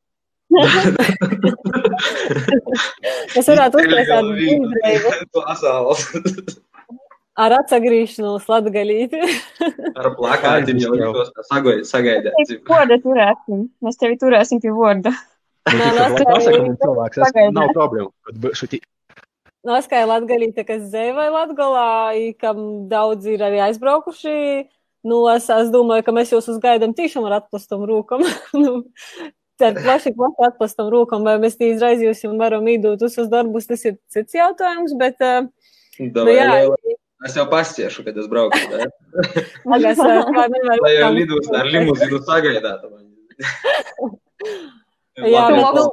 [LAUGHS] [LAUGHS] Es varētu uztaisīt [LAUGHS] tādu asāls. [LAUGHS] ar atsagrīšanos latgaļīti. Ar plakātiem jau sagaidīt. Tevi Vorda turēsim. Mēs tevi turēsim pie vorda. Nu, Nē, tikai nu, lai es pasaka, tikai- man cilvēks, es, pagaidi. nav problēma, kad būšu tik. Noskaidroju Latviju, kas dzīvoja Latvijā, kam daudz ir arī aizbraukuši. Nu, es, es domāju, ka mēs jūs uzgaidām tiešām ar atplastam rūkam. nu, ar plaši, plaši atplastam rūkam, vai mēs jūs jau varam īdot uz uz darbus, tas ir cits jautājums, bet, nu, Davai, jā, Liela. Es jau pastiešu, kad es braucu. [LAUGHS] es uh, kā nevaru. Lai jau lidos ar limuzinu sagaidāt. [LAUGHS] Jā, bet, nu,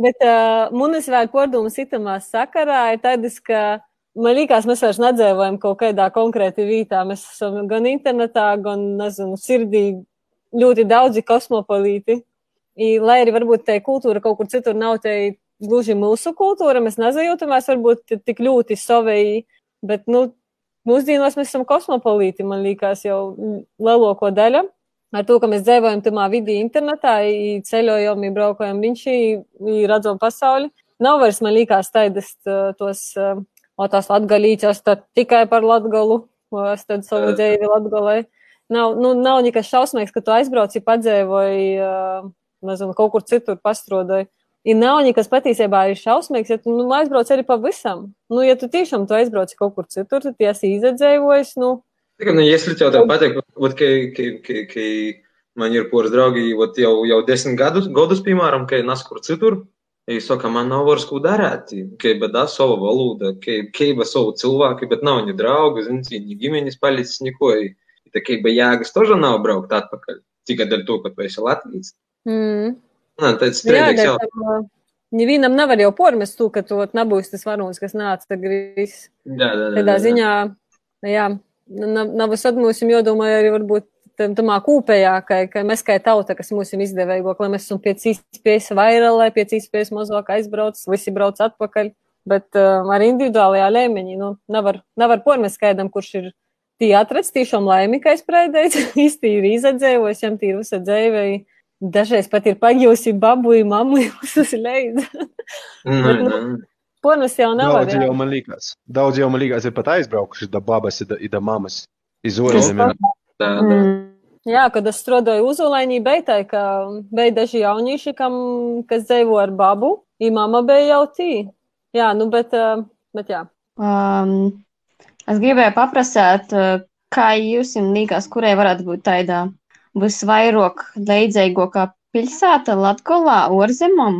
bet... Uh, municipālajā pārdomu sitamā sakarā ir tādas, ka man liekas, mēs vairs nedzīvojam kaut kādā konkrēti vietā. Mēs esam gan internetā, gan, nezinu, sirdī ļoti daudzi kosmopolīti. I, lai arī varbūt tā kultūra kaut kur citur nav tā gluži mūsu kultūra, mēs nezajūtamies varbūt tik ļoti savēji, bet, nu, mūsdienos mēs esam kosmopolīti, man liekas, jau lielāko daļu ar to, ka mēs dzīvojam tajā vidī internetā, i ceļojam, i braukājam riņķī, redzam pasauli. Nav vairs, man liekas, tādas tos, o tās latgalīķas, tad tikai par latgalu, o es tad savu dzīvi latgalai. Nav, nu, nav nekas šausmīgs, ka tu aizbrauci, padzēvoji, uh, nezinu, kaut kur citur pastrodoji. Ir nav nekas patiesībā ir šausmīgs, ja tu nu, aizbrauc arī pavisam. Nu, ja tu tiešām tu aizbrauci kaut kur citur, tad esi izdzēvojis, nu, Tikai, nu, если tev tā patīk, вот, ka, ka, ka, ka man ir poras draugi, вот, jau, jau desmit gadus, gadus, piemēram, ka nas kur citur, и saka, man nav vairs ko darīt, ka bada savu valodu, ka, ka ba savu cilvēku, bet nav ni draugu, zini, ni ģimenes palicis, neko. И, tā kā ba jāgas тоже nav braukt atpakaļ, tikai dēļ to, ka tu esi Latvijas. mm. Nā, tāds Nu Jā, strīdīgs jau. bet nevienam nevar jau pormest to, ka tu ot nebūsi tas varonis, kas nāca tagad. Jā, jā, jā. Tādā jā. ziņā, jā, nav, nav es mums jādomā arī varbūt tam- tamā kūpējā, ka, ka mēs kā tauta, kas mums ir izdevīgāk, lai mēs esam pēc iespējas vairāk, lai pēc iespējas mazāk aizbrauc, visi brauc atpakaļ. Bet um, ar individuālajā līmenī nu, nevar, nevar pormest skaidram, kurš ir tī atrasts tiešām laimīgais preidēts, [LAUGHS] īsti ir izadzēvojis, jam tī ir visa dzēvēja. Dažreiz pat ir pagījusi babu, mammu, [LAUGHS] uz leidz. Mhm, Bet, nu, mhm. Pormas jau nevar. Daudz jā. jau man liekas. Daudz jau man liekas, ir pat aizbraukuši da babas, da, da mamas. Izolējumi. Mm. Jā, kad es strādāju uzolēņī, beitai, ka bija daži jaunieši, kam, kas dzīvo ar babu, i mama bija jau tī. Jā, nu, bet, uh, bet jā. Um, es gribēju paprasāt, uh, kā jūs liekas, kurai varētu būt tāda visvairāk leidzīgākā pilsēta Latvijā, Orzemam,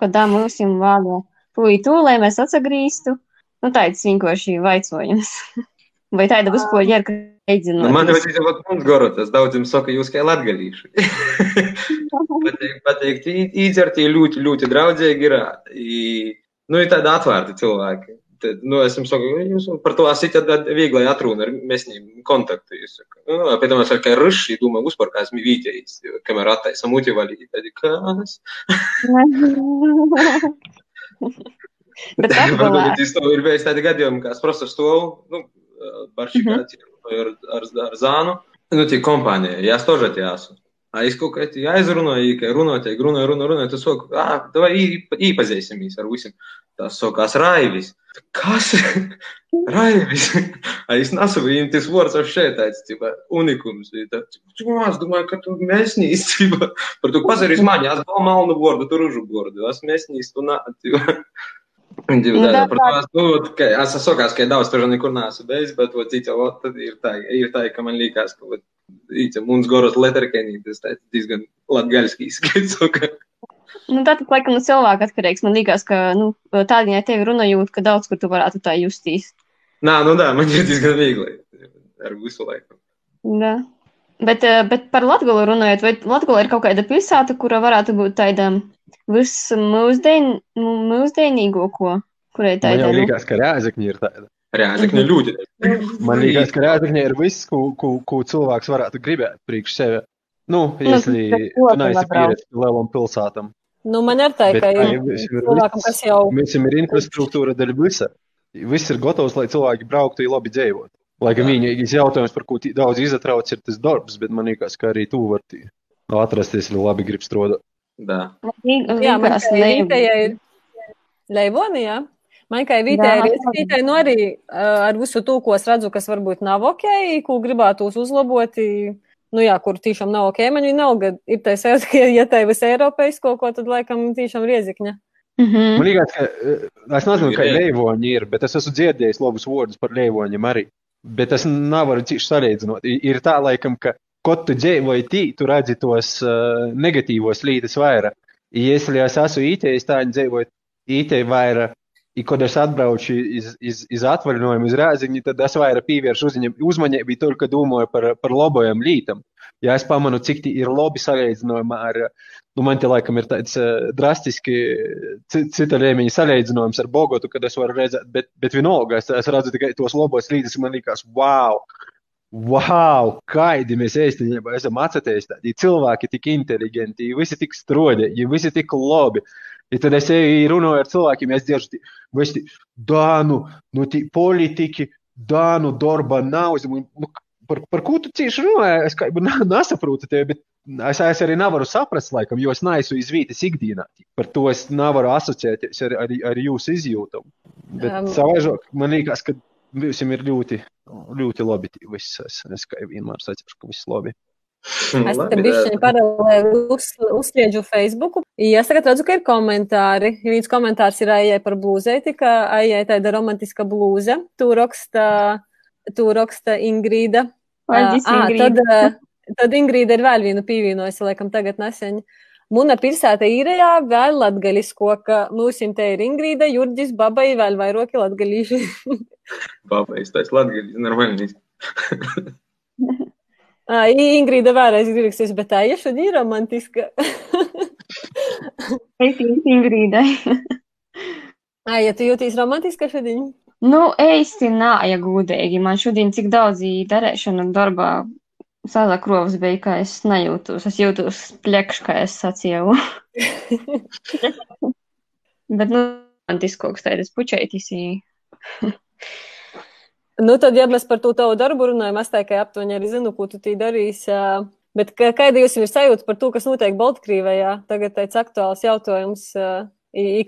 kad mums ir vāga puitu, lai mēs atsagrīstu. Nu, tāds vienkārši vaicojums. [LAUGHS] Vai tāda vispār ir, ka Nu, leidzinot? man jau ir ļoti mums gorotas. Daudziem saka, jūs kā latgalīši. [LAUGHS] Pateikt, pateikt, īdzerti ļoti, ļoti draudzīgi ir. Nu, ir tādi atvērti cilvēki. Tad, nu, es jums saku, jūs par to esat viegli atrunāt ar mēsniem kontaktu. Jūs sakat, nu, pēc tam es saku, ka ruši, domāju, uzpār kā esmu vītējis, kamēr attaisam motivāli. Tad, kas? [LAUGHS] Bet Latgalā. [LAUGHS] Varbūt tas ir bijis tādi gadījumi, kā es просто stāvu, nu, baršķi ar, ar, ar zānu. Nu, tie kompānija, ja es тоже te esmu. A es kaut kā aizrunāju, ka runāju, runāju, runāju, runāju, tu saku, ah, davai īpazīsimies ar visiem. Tas sakās Raivis. Kas? Raivis. A es nesu viņam tas vārds ar šeit tāds, tipa, unikums. Tā, es domāju, ka tu mēsnīs, tipa, par to pazarīs mani, es biju malnu vārdu, tu ružu vārdu, es mēsnīs, tu nā, tipa. Divi Nu, tādi, tā- par to es, nu, ka es sakās, ka daudz tur nekur neesmu bijis, bet, ot, cits jau, ot, tad ir tā, ir tā, ka man liekas, ka, ot, īca, mums goros leterkenī, tas tā, diezgan latgaļski izskaidrs, [LAUGHS] Nu, tā tad, laikam, no cilvēka atkarīgs. Man liekas, ka nu, tādā ja tevi runājot, ka daudz kur tu varētu tā justies. Nā, nu tā, man ir diezgan viegli ar visu laiku. Da. Bet, eh, bet par Latviju runājot, vai Latvija ir kaut kāda pilsēta, kura varētu būt tāda visu mūsdien, mūsdienīgo, ko, kurai tā ir. Man liekas, ka rēzakņi ir tāda. Rēzakņi ir ļoti. Man liekas, ka rēzakņi ir viss, ko, ko, ko cilvēks varētu gribēt priekš sevi. Nu, nu ja tu neesi pieredzējis lielam pilsētam. Nu, man ir tā, ka ir cilvēkam, kas jau. Mēs jau ir infrastruktūra daļa visa. Viss ir gatavs, lai cilvēki brauktu, ja labi dzīvotu. Lai gan vienīgais jautājums, par ko daudz izatrauc, ir tas darbs, bet man liekas, ka arī tu vari nu, atrasties, ja labi grib strādāt. Da. Jā, man kā vītējai ir Leivonija. Man kā vītējai ir ieskaitai, nu arī ar visu to, ko es redzu, kas varbūt nav ok, ko gribētu uzlabot. nu jā, kur tiešām nav ok, man viņa nav, kad ir tā sajūta, ka, ja tā ir visai Eiropeisko, ko tad laikam tiešām riezikņa. Mm -hmm. Man liekas, ka es nezinu, kā leivoņi ir, bet es esmu dzirdējis labus vārdus par leivoņiem arī. Bet es nevaru cīši salīdzināt. Ir tā, laikam, ka, kad tu dzīvoji tī, tu redzi tos uh, negatīvos lītas vairāk. I, Если es esmu ītējis, tā viņi dzīvoju ītēji vairāk. I, kad es atbraucu iz, iz, iz atvaļinājumu, iz Rāziņu, tad es vairāk pievēršu uzņem- uzmanību tikai domāju par, par labajām lītām. Ja es pamanu, cik tie ir labi salīdzinājumā ar, nu, man te laikam ir tāds uh, drastiski ci- cita līmeņa salīdzinājums ar Bogotu, kad es varu redzēt, bet, bet vienalga, es, es redzu tikai tos labos līdzekļus, man liekas, wow! Wow, kādi mēs īstenībā esam atcerēties. Tādi cilvēki tik inteliģenti, visi tik strodīgi, visi tik labi. Ja tad es eju runāju ar cilvēkiem, es dzirdu, es dānu, nu, tī politiķi, dānu darba domāju, Nu, par, par ko tu cieši runāji? Es kā na- [LAUGHS] nesaprotu tevi, bet es, es arī nevaru saprast, laikam, jo es neesmu izvītis ikdienā. Par to es nevaru asociēties ar, ar, ar jūsu izjūtu. Bet Um, savaižok, man liekas, ka visiem ir ļoti, ļoti labi. Viss, es, es kā vienmēr saku, ka viss labi. Es te bišķiņu paralēli uz, uzspiežu Facebook. Ja es tagad redzu, ka ir komentāri. Viens komentārs ir Aijai par blūzēti, ka Aijai tāda romantiska blūze. Tu raksta, tu raksta Ingrīda. Paldies, Ingrīda. Tad, ā, tad Ingrīda ir vēl vienu pievienojusi, laikam tagad nesen. Muna pilsēta īrējā vēl latgaļisko, ka nu, mūsim te ir Ingrīda, Jurģis, Babai vēl vairoki latgaļīši. [LAUGHS] Babai, es taisa latgaļis, nervaļnīs. A, Ingrīda vēlreiz gribēsies, bet tā ir šodien romantiska. [LAUGHS] es esmu Ingrīda. Ai, [LAUGHS] ja tu jūties romantiska šodien? Nu, īsti nā, ja gudīgi. Man šodien cik daudz darēšana un darba salakrovs bija, ka es nejūtos. Es jūtos plekš, kā es sacīju. [LAUGHS] Bet, nu, romantiskoks tādas pučeitis. i- Nu, tad, ja mēs par to tavu darbu runājam, es tā kā aptuveni arī zinu, ko tu tī darīsi. Bet kā- kāda jums ir sajūta par to, kas notiek Baltkrievijā? Tagad tāds aktuāls jautājums.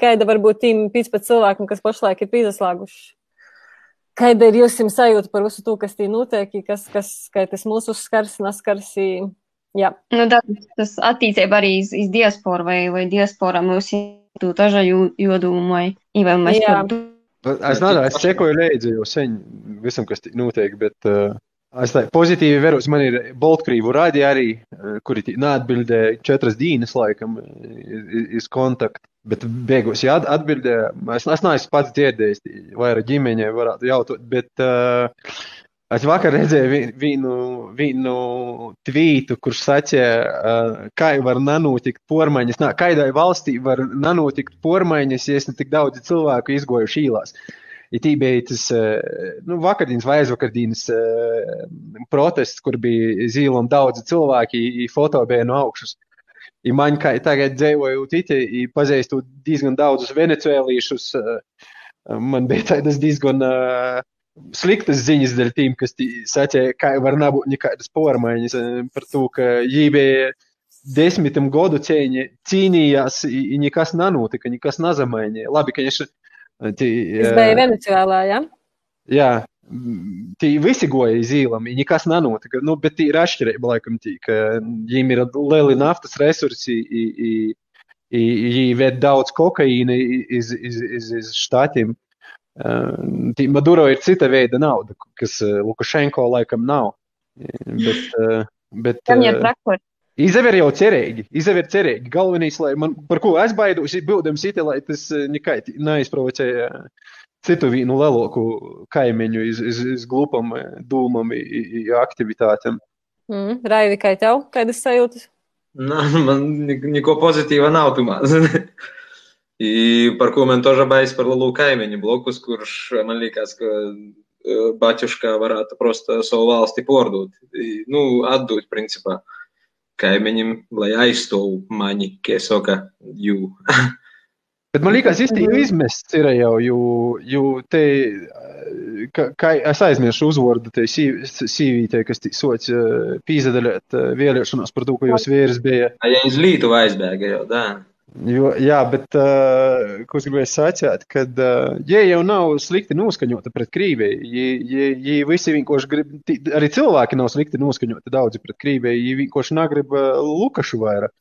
Kāda varbūt tiem 15 cilvēkiem, kas pašlaik ir pīzaslāguši? Kāda ir jūsu sajūta par visu to, kas tī notiek, i kas, kas, kā tas mūsu skars, neskars? i- Jā, Nu, da, tas attīstība arī iz, iz diasporu vai, vai diaspora mūs tu taža jodumu vai, mēs Jā. par Es nezinu, es sekoju līdzi jau sen visam, kas notiek, bet uh, es tā pozitīvi veros. Man ir Baltkrīvu rādi arī, kuri tī neatbildēja četras dienas laikam iz, iz kontaktu. Bet beigās, ja at- atbildēja, es, es neesmu pats dzirdējis, tī vairāk ģimeņai varētu jautāt, bet uh, es vakar redzēju vi- vienu, vienu tvītu, kurš sacīja, uh, kā var nanotikt pormaiņas, nā, kādai valstī var nanotikt pormaiņas, ja ne tik daudz cilvēku izgojuši īlās. Ir tībēji tas eh, nu, vakardienas vai aizvakardienas protests, kur bija zīlam daudzi cilvēki, foto bija no augšas. I man kā tagad dzīvoju titi, pazīstu diezgan daudzus venecuēlīšus. eh, Man bija tādas diezgan uh, sliktas ziņas dēļ tiem, kas sacīja, ka var nebūt nekādas pormaiņas eh, par to, ka viņi bija desmitam gadu cīņi, cīnījās, i nekas nenotika, nekas nezamainīja. Labi, ka viņš Tī, tas eh, bija Venecijālā, jā? Jā, tie visi goja iz īlam, nekas nenotika. Nu, bet tī ir atšķirība, laikam, tī, ka viņiem ir lieli naftas resursi, i, i, i, i ved daudz kokaīna iz, iz, iz, iz štatiem. Uh, tī Maduro ir cita veida nauda, kas uh, Lukašenko laikam nav. Bet, uh, bet traktori? Izaver jau cerīgi, izaver cerīgi. Galvenais, lai man, par ko es baidos, ir bildams it, lai tas nekait neizprovocēja citu vienu lielāku kaimiņu iz, iz, iz glupam dūmam, i- i- i aktivitātēm. Mm. Raivi, kā tev? Kādas sajūtas? Nu, [LAUGHS] man nik- neko pozitīva nav tumā. [LAUGHS] I par ko man toža bais par lielu kaimiņu blokus, kurš man liekas, ka eh, baķuškā varētu prosta savu valsti pordot. I, Nu, atdot, principā, kaimiņam, lai aizstāv mani, kā saka, jū. [LAUGHS] Bet man liekas, īstenībā izmests ir jau, jo, jo te, eh, ka, ka es aizmirsu uzvārdu tai sīv- sīvītei, kas tī sots pīzadaļēt vēlēšanās par to, ka jūs vīrs bija. A ja iz Lietuvu aizbēga jau, tā. Jo, jā, bet uh, ko es gribēju sacīt, kad uh, ja jau nav slikti noskaņota pret Krieviju, ja, ja, ja visi vienkārši grib, arī cilvēki nav slikti noskaņoti daudzi pret Krieviju, ja vienkārši negrib uh, Lukašu vairāk.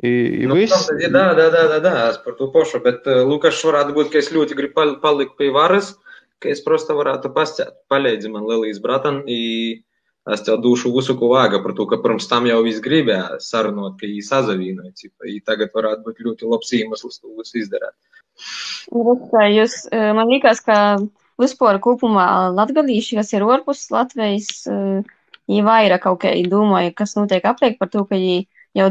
I, nu, viss. Tāpēc, jā, jā, jā, jā, jā, es par to pašu, bet uh, Lukas varētu būt, ka es ļoti gribu palikt pie varas, ka es prosta varētu pasciet, palīdzi man Lelijas bratan, i es tev dušu visu, ko vāga par to, ka pirms tam jau viss gribēja sarunot, ka jī sazavīnoja, cipa, i tagad varētu būt ļoti labs iemesls to visu izdarēt. Jūs, man liekas, ka vispār kopumā latgadīši, kas ir orpus Latvijas, jī vairāk kaut kā jī domāja, kas notiek apliek par to, ka jī. Jī jau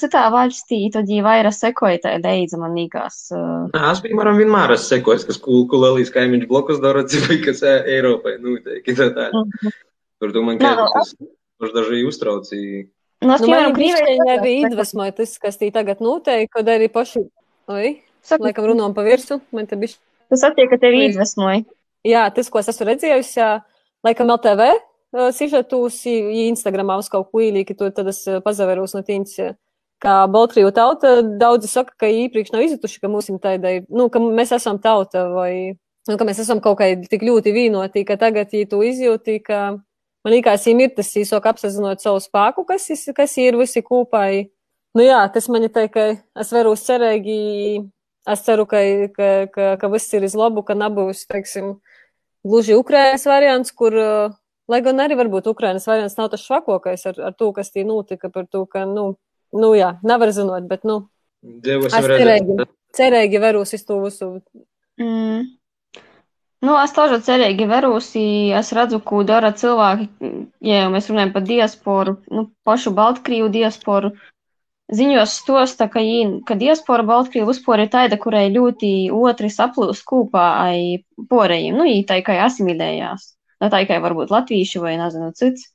citā valstī, tad viņi vairāk sekoja tai leidza, man liekas. eh, Nā, es, piemēram, vienmēr esmu sekojis, kas Lelijas kaimiņš blokus dara, [LAUGHS] cipa, kas e- Eiropai noteikti. Tā tā. Mhm. Par to man Nā, kādus, tas daži uztraucīja. Nu, es, Nu, piemēram, gribēju arī iedvesmoja tas, kas tī tagad notiek, kad arī paši, oi, Saka, laikam runām pa virsu, man te bišķi. tas attiek, ka tevi iedvesmoja. Jā, tas, ko es esmu redzējusi, laikam LTV sižetus, ja Instagramā uz kaut ko īlīgi, to tad es uh, pazaverūs no tīņas, uh, kā Baltriju tauta, daudzi saka, ka īpriekš nav izjutuši, ka mūsim taidai, nu, ka mēs esam tauta vai, nu, ka mēs esam kaut kā tik ļoti vīnoti, ka tagad, ja tu izjūti, ka man liekas, ir tas īsok apsazinot savu spēku, kas, kas ir visi kopā. Nu jā, tas man ir tā, ka es varu cerīgi, es ceru, ka, ka, ka, ka viss ir iz labu, ka nebūs, teiksim, gluži Ukrainas variants, kur, uh, Lai gan arī varbūt Ukrainas variants nav tas švakākais ar, ar to, kas tī notika par to, ka, nu, nu jā, nevar zinot, bet, nu, es cerēgi, cerēgi veros uz to visu. Mm. Nu, es tādu cerīgi veros, es redzu, ko dara cilvēki, ja mēs runājam par diasporu, nu, pašu Baltkrievu diasporu. Ziņos stosta, ka, ka diaspora Baltkrievu uzpori ir taida, kurai ļoti otri saplūst kopā ar porējiem, nu, ītai, kā asimilējās ne tā tikai varbūt latvieši vai nezinu, cits,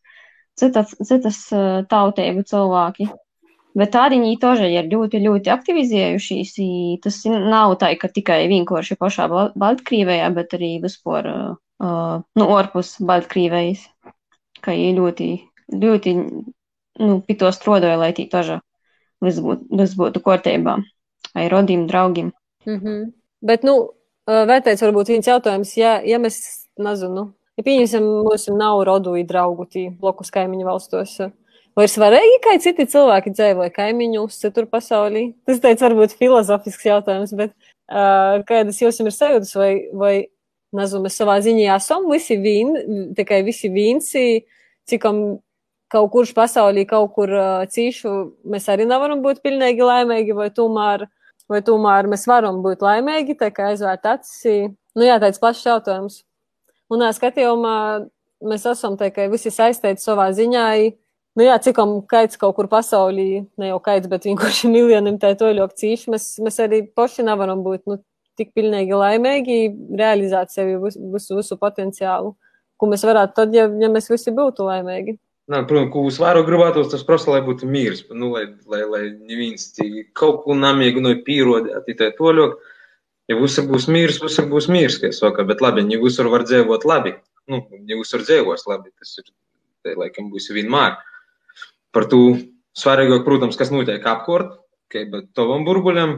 citas, citas tautību cilvēki. Bet arī viņi toži ir ļoti, ļoti aktivizējušies. Tas nav tā, ka tikai vienkārši pašā Baltkrievijā, bet arī vispār uh, nu, ārpus Baltkrievijas, ka viņi ļoti, ļoti nu, pie to strādāja, lai tī toži viss būtu, vis būtu kārtībā ar rodiem, draugiem. Mm -hmm. Bet, nu, vērtējums varbūt viens jautājums, ja, ja mēs, nezinu, ja pieņemsim, mums nav rodu draugu tī blokus kaimiņu valstos, vai ir svarīgi, kā citi cilvēki dzīvoja kaimiņus citur pasaulī? Tas teica varbūt filozofisks jautājums, bet uh, kādas jums ir sajūtas, vai, vai, nezinu, mēs savā ziņā esam visi vīn, tikai visi vīnsi, cikam kaut kurš pasaulī, kaut kur uh, cīšu, mēs arī nevaram būt pilnīgi laimīgi, vai tomēr vai tomēr mēs varam būt laimīgi, tā kā aizvērt acis. Nu, jā, tāds plašs jautājums. Un skatījumā mēs esam tikai visi saistīti savā ziņā. Nu, jā, cikam kaits kaut kur pasaulī, ne jau kaits, bet vienkārši [LAUGHS] miljoniem tā toļok cīši, mēs, mēs arī paši nevaram būt nu, tik pilnīgi laimīgi, realizēt sevi visu, visu, visu potenciālu, ko mēs varētu tad, ja, ja mēs visi būtu laimīgi. Nā, protams, ko es varu gribētos, tas prasa, lai būtu mīrs, nu, lai, lai, lai neviens kaut ko namēģināja pierodēt, tā toļok. Ja visur būs mīrs, visur būs mīrs, kā es saku, bet labi, ne visur var dzīvot labi. Nu, ne visur dzīvos labi, tas ir, tai laikam būs vienmēr. Par to svarīgāk, protams, kas notiek apkārt, kā bet tavam burbuļam,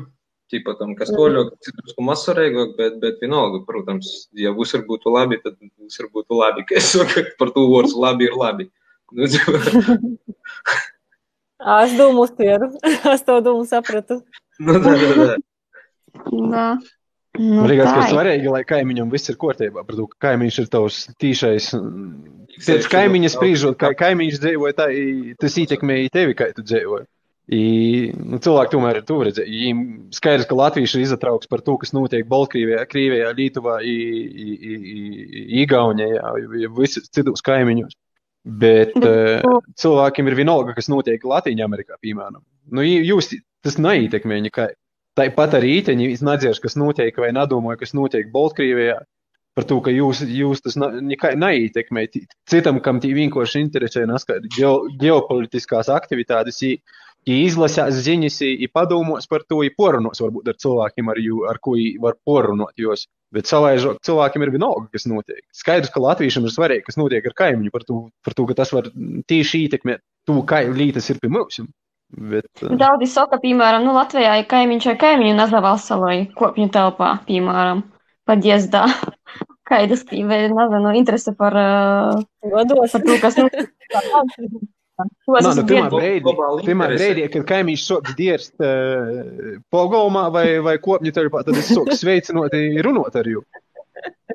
tīpa tam, kas toļok, citus, ko mazsvarīgāk, bet, bet vienalga, protams, ja visur būtu labi, tad visur būtu labi, kā es saku, [LAUGHS] par to vārds labi ir labi. Nu, Ā, Es domāju, uztveru. es to domu sapratu. nu, tā, tā, tā. Da. [LAUGHS] Nu, Man liekas, ka svarīgi, lai kaimiņam viss ir kārtībā. Par to, ka kaimiņš ir tavs tīšais. Pēc kaimiņa spriežot, kā kaimiņš dzīvoja, tā, tas ietekmēja tevi, kā tu dzīvoji. I, nu, cilvēki tomēr ir tuvu redzēji. Viņiem skaidrs, ka latvieši ir izatrauks par to, kas notiek Baltkrievijā, Krievijā, Lietuvā, Igaunijā, ja visos citos kaimiņos. Bet uh, cilvēkiem ir vienalga, kas notiek Latvijā, Amerikā, piemēram. Nu, jūs tas neietekmē nekai. Tāpat arī īteņi nedzēš, kas notiek vai nedomāja, kas notiek Baltkrievijā. Par to, ka jūs, jūs tas nekai neietekmē. Citam, kam tī vienkārši interesē ģeo, ģeopolitiskās aktivitātes, i izlasās ziņas, i padomos par to, i porunos varbūt ar cilvēkiem, ar, jū, ar ko var porunot. Jos. Bet savaižok cilvēkiem ir vienalga, kas notiek. Skaidrs, ka latviešiem ir svarīgi, kas notiek ar kaimiņu, par to, par to ka tas var tieši ietekmēt to, kā lietas ir pie mums. Bet, uh, Daudzi saka, piemēram, nu, Latvijā ir kaimiņš vai kaimiņu Nazavāsalai kopņu telpā, piemēram, paģiezdā. [LAUGHS] Kaidas, vai, nezinu, interese par, uh, Vados. par to, kas, nu, ko es Nā, nu, esmu pirmā brīdī, pirmā brīdī, kad kaimiņš sāks dirst uh, pogolmā vai, vai kopņu telpā, tad es sāku sveicinot runāt ar jums.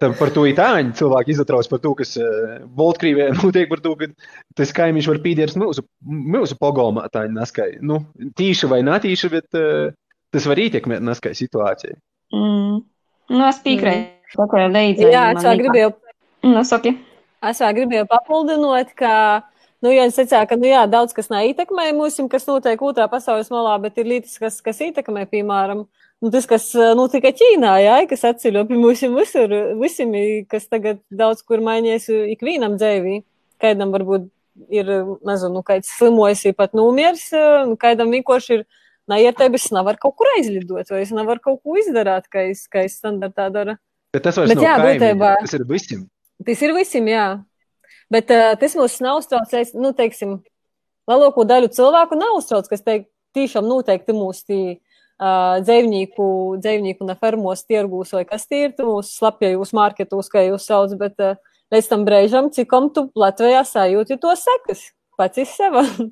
Tad par to itāņu cilvēki izatrauc par to, kas uh, Baltkrievijā [LAUGHS] notiek par to, ka tas kaimiņš var pīdieris mūsu, mūsu pogolmā tā neskai. Nu, tīši vai netīši, bet uh, tas var ietekmēt neskai situāciju. Mm. Nu, es piekrītu. Līdzi. Jā, es vēl gribēju Nu, saki. Es vēl gribēju papildināt, ka, nu, ja es teicu, ka, nu, jā, daudz kas neietekmē mūsim, kas notiek otrā pasaules malā, bet ir lietas, kas, kas ietekmē, piemēram, nu, tas, kas notika Ķīnā, jā, kas atceļo pie mūsim visur, visiem, kas tagad daudz kur mainījies ikvienam dzēvī. Kaidam varbūt ir, nezinu, kāds slimojas, ir pat numiers, nu, kaidam vienkārši ir naietēbis, nevar kaut kur aizlidot, vai es nevar kaut ko izdarāt, kā es, kā es standartā dara. Bet tas vairs Bet nav jā, kaimiņi, būtībā- tas ir visiem. Tas ir visiem, jā. Bet uh, tas mūs nav uztraucis, nu, teiksim, lielāko daļu cilvēku nav uztrauc, kas teik, tiešām noteikti mūsu tī, uh, dzīvnieku, dzīvnieku ne fermos tirgūs vai kas tie ir, tu mūsu slapjajos marketos, kā jūs sauc, bet uh, līdz tam brīžam, cikom tu Latvijā sajūti to sekas, pats iz seva. [LAUGHS]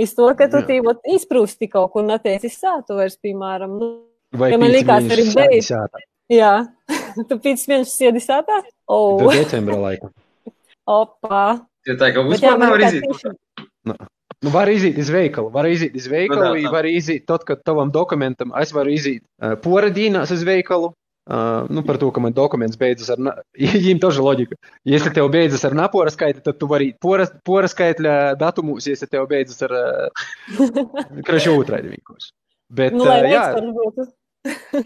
Iz to, ka tu tī vot izprūsti kaut kur neteicis sātu vairs, piemēram. Nu, Vai Ja man likās, arī mēnešus beidz. jā, [LAUGHS] tu pēc vienas siedi sātā? Do O, decembra laika. Opā. Ja tā kā vispār nevar iziet. tieši- Nu, var iziet iz veikalu, var iziet iz veikalu, Nu, tā. var iziet tad, kad tavam dokumentam, es varu iziet uh, poradīnās uz veikalu, uh, nu, par to, ka man dokuments beidzas ar, na- [LAUGHS] viņiem loģika. Ja es tev beidzas ar napora skaita, tad tu vari pora, pora skaitļa datumus, ja es tev beidzas ar, [LAUGHS] uh, krašu otrādi vienkārši. Bet, Nu, lai uh, jā,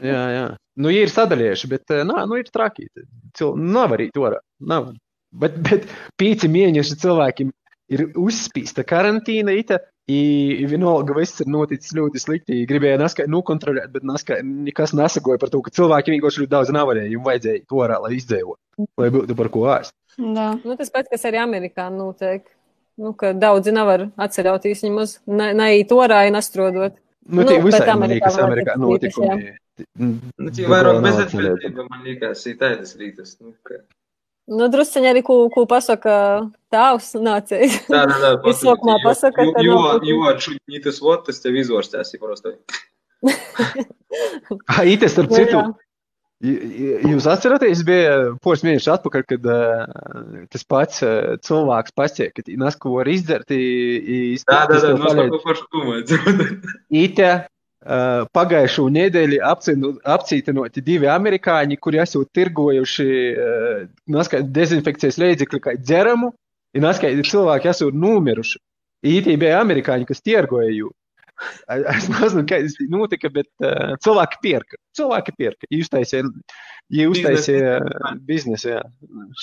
jā, jā. Nu, ir sadalījuši, bet, uh, nā, nu, ir traki. Cil... Nav arī to. Nav. Bet, bet pīci mēneši cilvēkiem ir uzspīsta karantīna, ita, i vienalga viss ir noticis ļoti slikti. Gribēja naskai nokontrolēt, bet naskai nekas nesagoja par to, ka cilvēki vienkārši ļoti daudz nevarēja. Viņam vajadzēja to varā, lai izdzīvotu, lai būtu par ko ēst. Jā. Nu, tas pats, kas arī Amerikā notiek. Nu, ka daudzi nevar atcerēties viņus, neiet orā, nastrodot. Nu, Nu, tie bet visai, man Amerikā liekas, Amerikā notikumi. Nu, tie vairāk bezatbildība, man liekas, ir tādas rītas. Nu, ka... Nu, drusceņi arī, ko, ko pasaka tāvs nācējs. Tā, tā, tā. Es sākumā pasaku, ka Jo, nav- jo, jo, tas vot, tas tev izvārstās, ir просто. Ah, Ites, starp Nu, citu, jā. j- j- jūs atceraties, bija poras mēnešus atpakaļ, kad uh, tas pats uh, cilvēks pasaka, ka nas, ko var izdzert, i- i- Tā, tā, tas tā, tev nu, es palīdz. par ko pašu domāju. Ite uh, pagājušo nedēļu apcītinoti divi amerikāņi, kuri esot tirgojuši uh, dezinfekcijas līdzekļu kā dzeramu, un naskait cilvēki esot nomiruši. Ītī bija amerikāņi, kas tirgoja jū. Es nezinu, kā tas notika, bet uh, cilvēki pirka. Cilvēki pirka. Viņi uztaisīja, viņi uztaisīja biznesu, jā.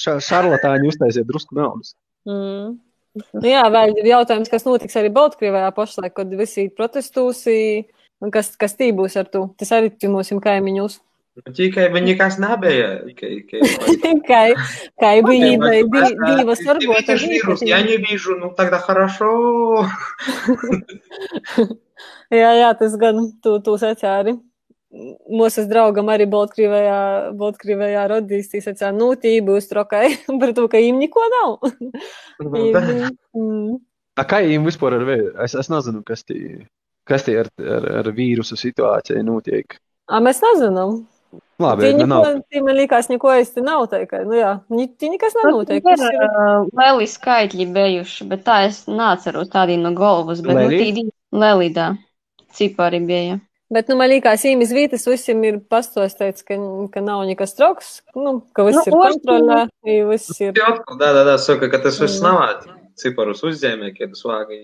Ša, šarlatāņi uztaisīja drusku naudas. Mm. Nu, jā, vēl ir jautājums, kas notiks arī Baltkrievijā pašlaik, kad visi protestūsi, un kas, kas tī būs ar to. Tas arī pie mūsim kaimiņus. Nu, Tikai viņi nekas nebija. Tikai, Kā, kā bija ideja, di- divas varbūt. Ты видишь вирус, я не вижу, ну тогда хорошо. [LAUGHS] Jā, jā, tas gan tu, tu sacēri. Mūsu draugam arī Baltkrievijā, Baltkrievijā rodīs, tī sacēri, nu, tī būs trokai, [LAUGHS] par to, ka viņam neko nav. Ну, да. Mm. A, kā jums vispār ar vēju? Es, es nezinu, kas tie, kas tie ar, ar, ar vīrusu situāciju notiek? A, mēs nezinām. Labi, tie, nu neko, tie man liekas, neko īsti nav teikai. Nu jā, tie nekas nav nu, notiek. Ir uh, lieli skaitļi bijuši, bet tā es nāceros tādī no galvas, bet Lelī? nu tī lelidā cipari bija. Bet, nu, man liekas, īņķis vītis visiem ir pastāstīts, ka, ka nav nekas trauks, nu, ka viss nu, ir kontrolē, ja viss nu, ir. Jā, tā, tā, tā, saka, ka tas viss mm. nav ciparus uzņēmē, kad es vāgi.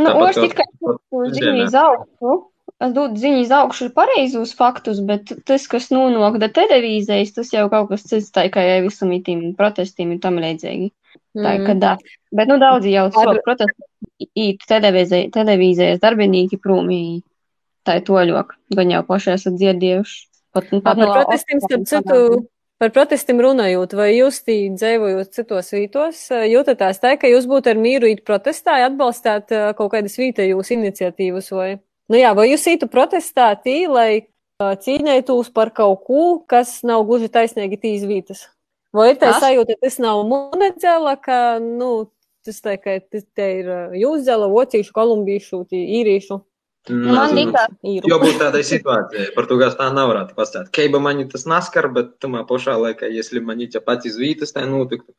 Nu, Ošķi, ka ziņu iz augšu. Es dodu ziņu iz augšu ir pareizus faktus, bet tas, kas nonāk da televīzijas, tas jau kaut kas cits, tā kā jau visam itim protestiem ir tam līdzīgi. Tā Mm. kā tā. Bet, nu, daudzi jau sok protestu īt televīzija- televīzijas darbinīki prūmī. Tā ir toļok. Gan jau paši esat dzirdējuši. Pat, nu, Par pat no protestiem, starp citu, Par protestiem runājot, vai jūs tī dzīvojot citos vītos, jūtatās tā, ka jūs būtu ar mīru īt protestā, atbalstāt kaut kādas vītējūs iniciatīvas vai? Nu jā, vai jūs ītu protestāt tī, lai cīnētos par kaut ko, kas nav gluži taisnīgi tīs vītas? Vai ir tā sajūta, ka tas nav monedzēla, ka, nu, tas tā, ka te ir jūsdzēla, vocīšu, kolumbīšu, īrīšu? Man liekas, Jo būtu tādai situācijai, par to, kas tā nav varētu pastāstīt. Keiba mani tas naskar, bet tamā pašā laikā, если mani te pats izvītas, tā notiktu.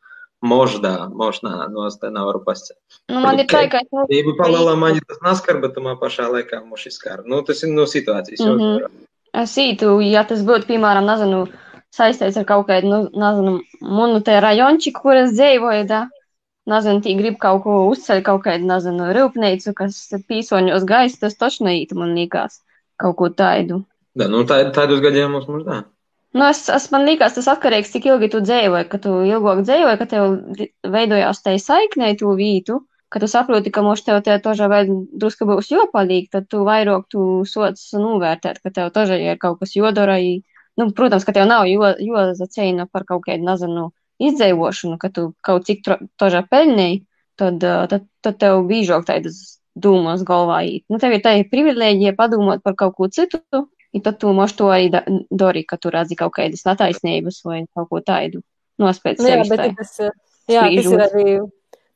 Možda, možda, no es te nevaru pasakāt. Nu, man ir tā, ka. Keiba palala mani tas naskar, bet tamā pašā laikā muši skar. Nu, tas ir no situācijas. Mm -hmm. Es ītu, ja tas būtu, piemēram, nezinu, saistīts ar kaut kādu, nu, nezinu, monotē rajončiku, kur es dzīvoju, da, Nezinu, tī grib kaut ko uzceļ, kaut kādu, nezinu, rūpnīcu, kas pīsoņos gaisa, tas taču neītu, man liekas, kaut ko taidu. Da, nu, tā, tādus gadījumos mums tā. Nu, es, es man liekas, tas atkarīgs, cik ilgi tu dzīvoji, ka tu ilgāk dzīvoji, ka tev veidojās tai saiknei tu vītu, ka tu saproti, ka mums tev te tožā vēl druska būs jopalīgi, tad tu vairāk tu sots novērtēt, ka tev tožā ir kaut kas jodara. Nu, protams, ka tev nav jo, jozacīna par kaut kādu, nezinu, izdzīvošanu, ka tu kaut cik tožā peļņēji, tad, tad, tad tev bīžāk tādas dūmas galvā īt. Nu, tev ir tā privilēģija padomāt par kaut ko citu, I tad tu moš to arī da, dari, ka tu redzi kaut kādas netaisnības vai kaut ko tādu nospēc nu, jā, bet tas, jā, tas ir arī.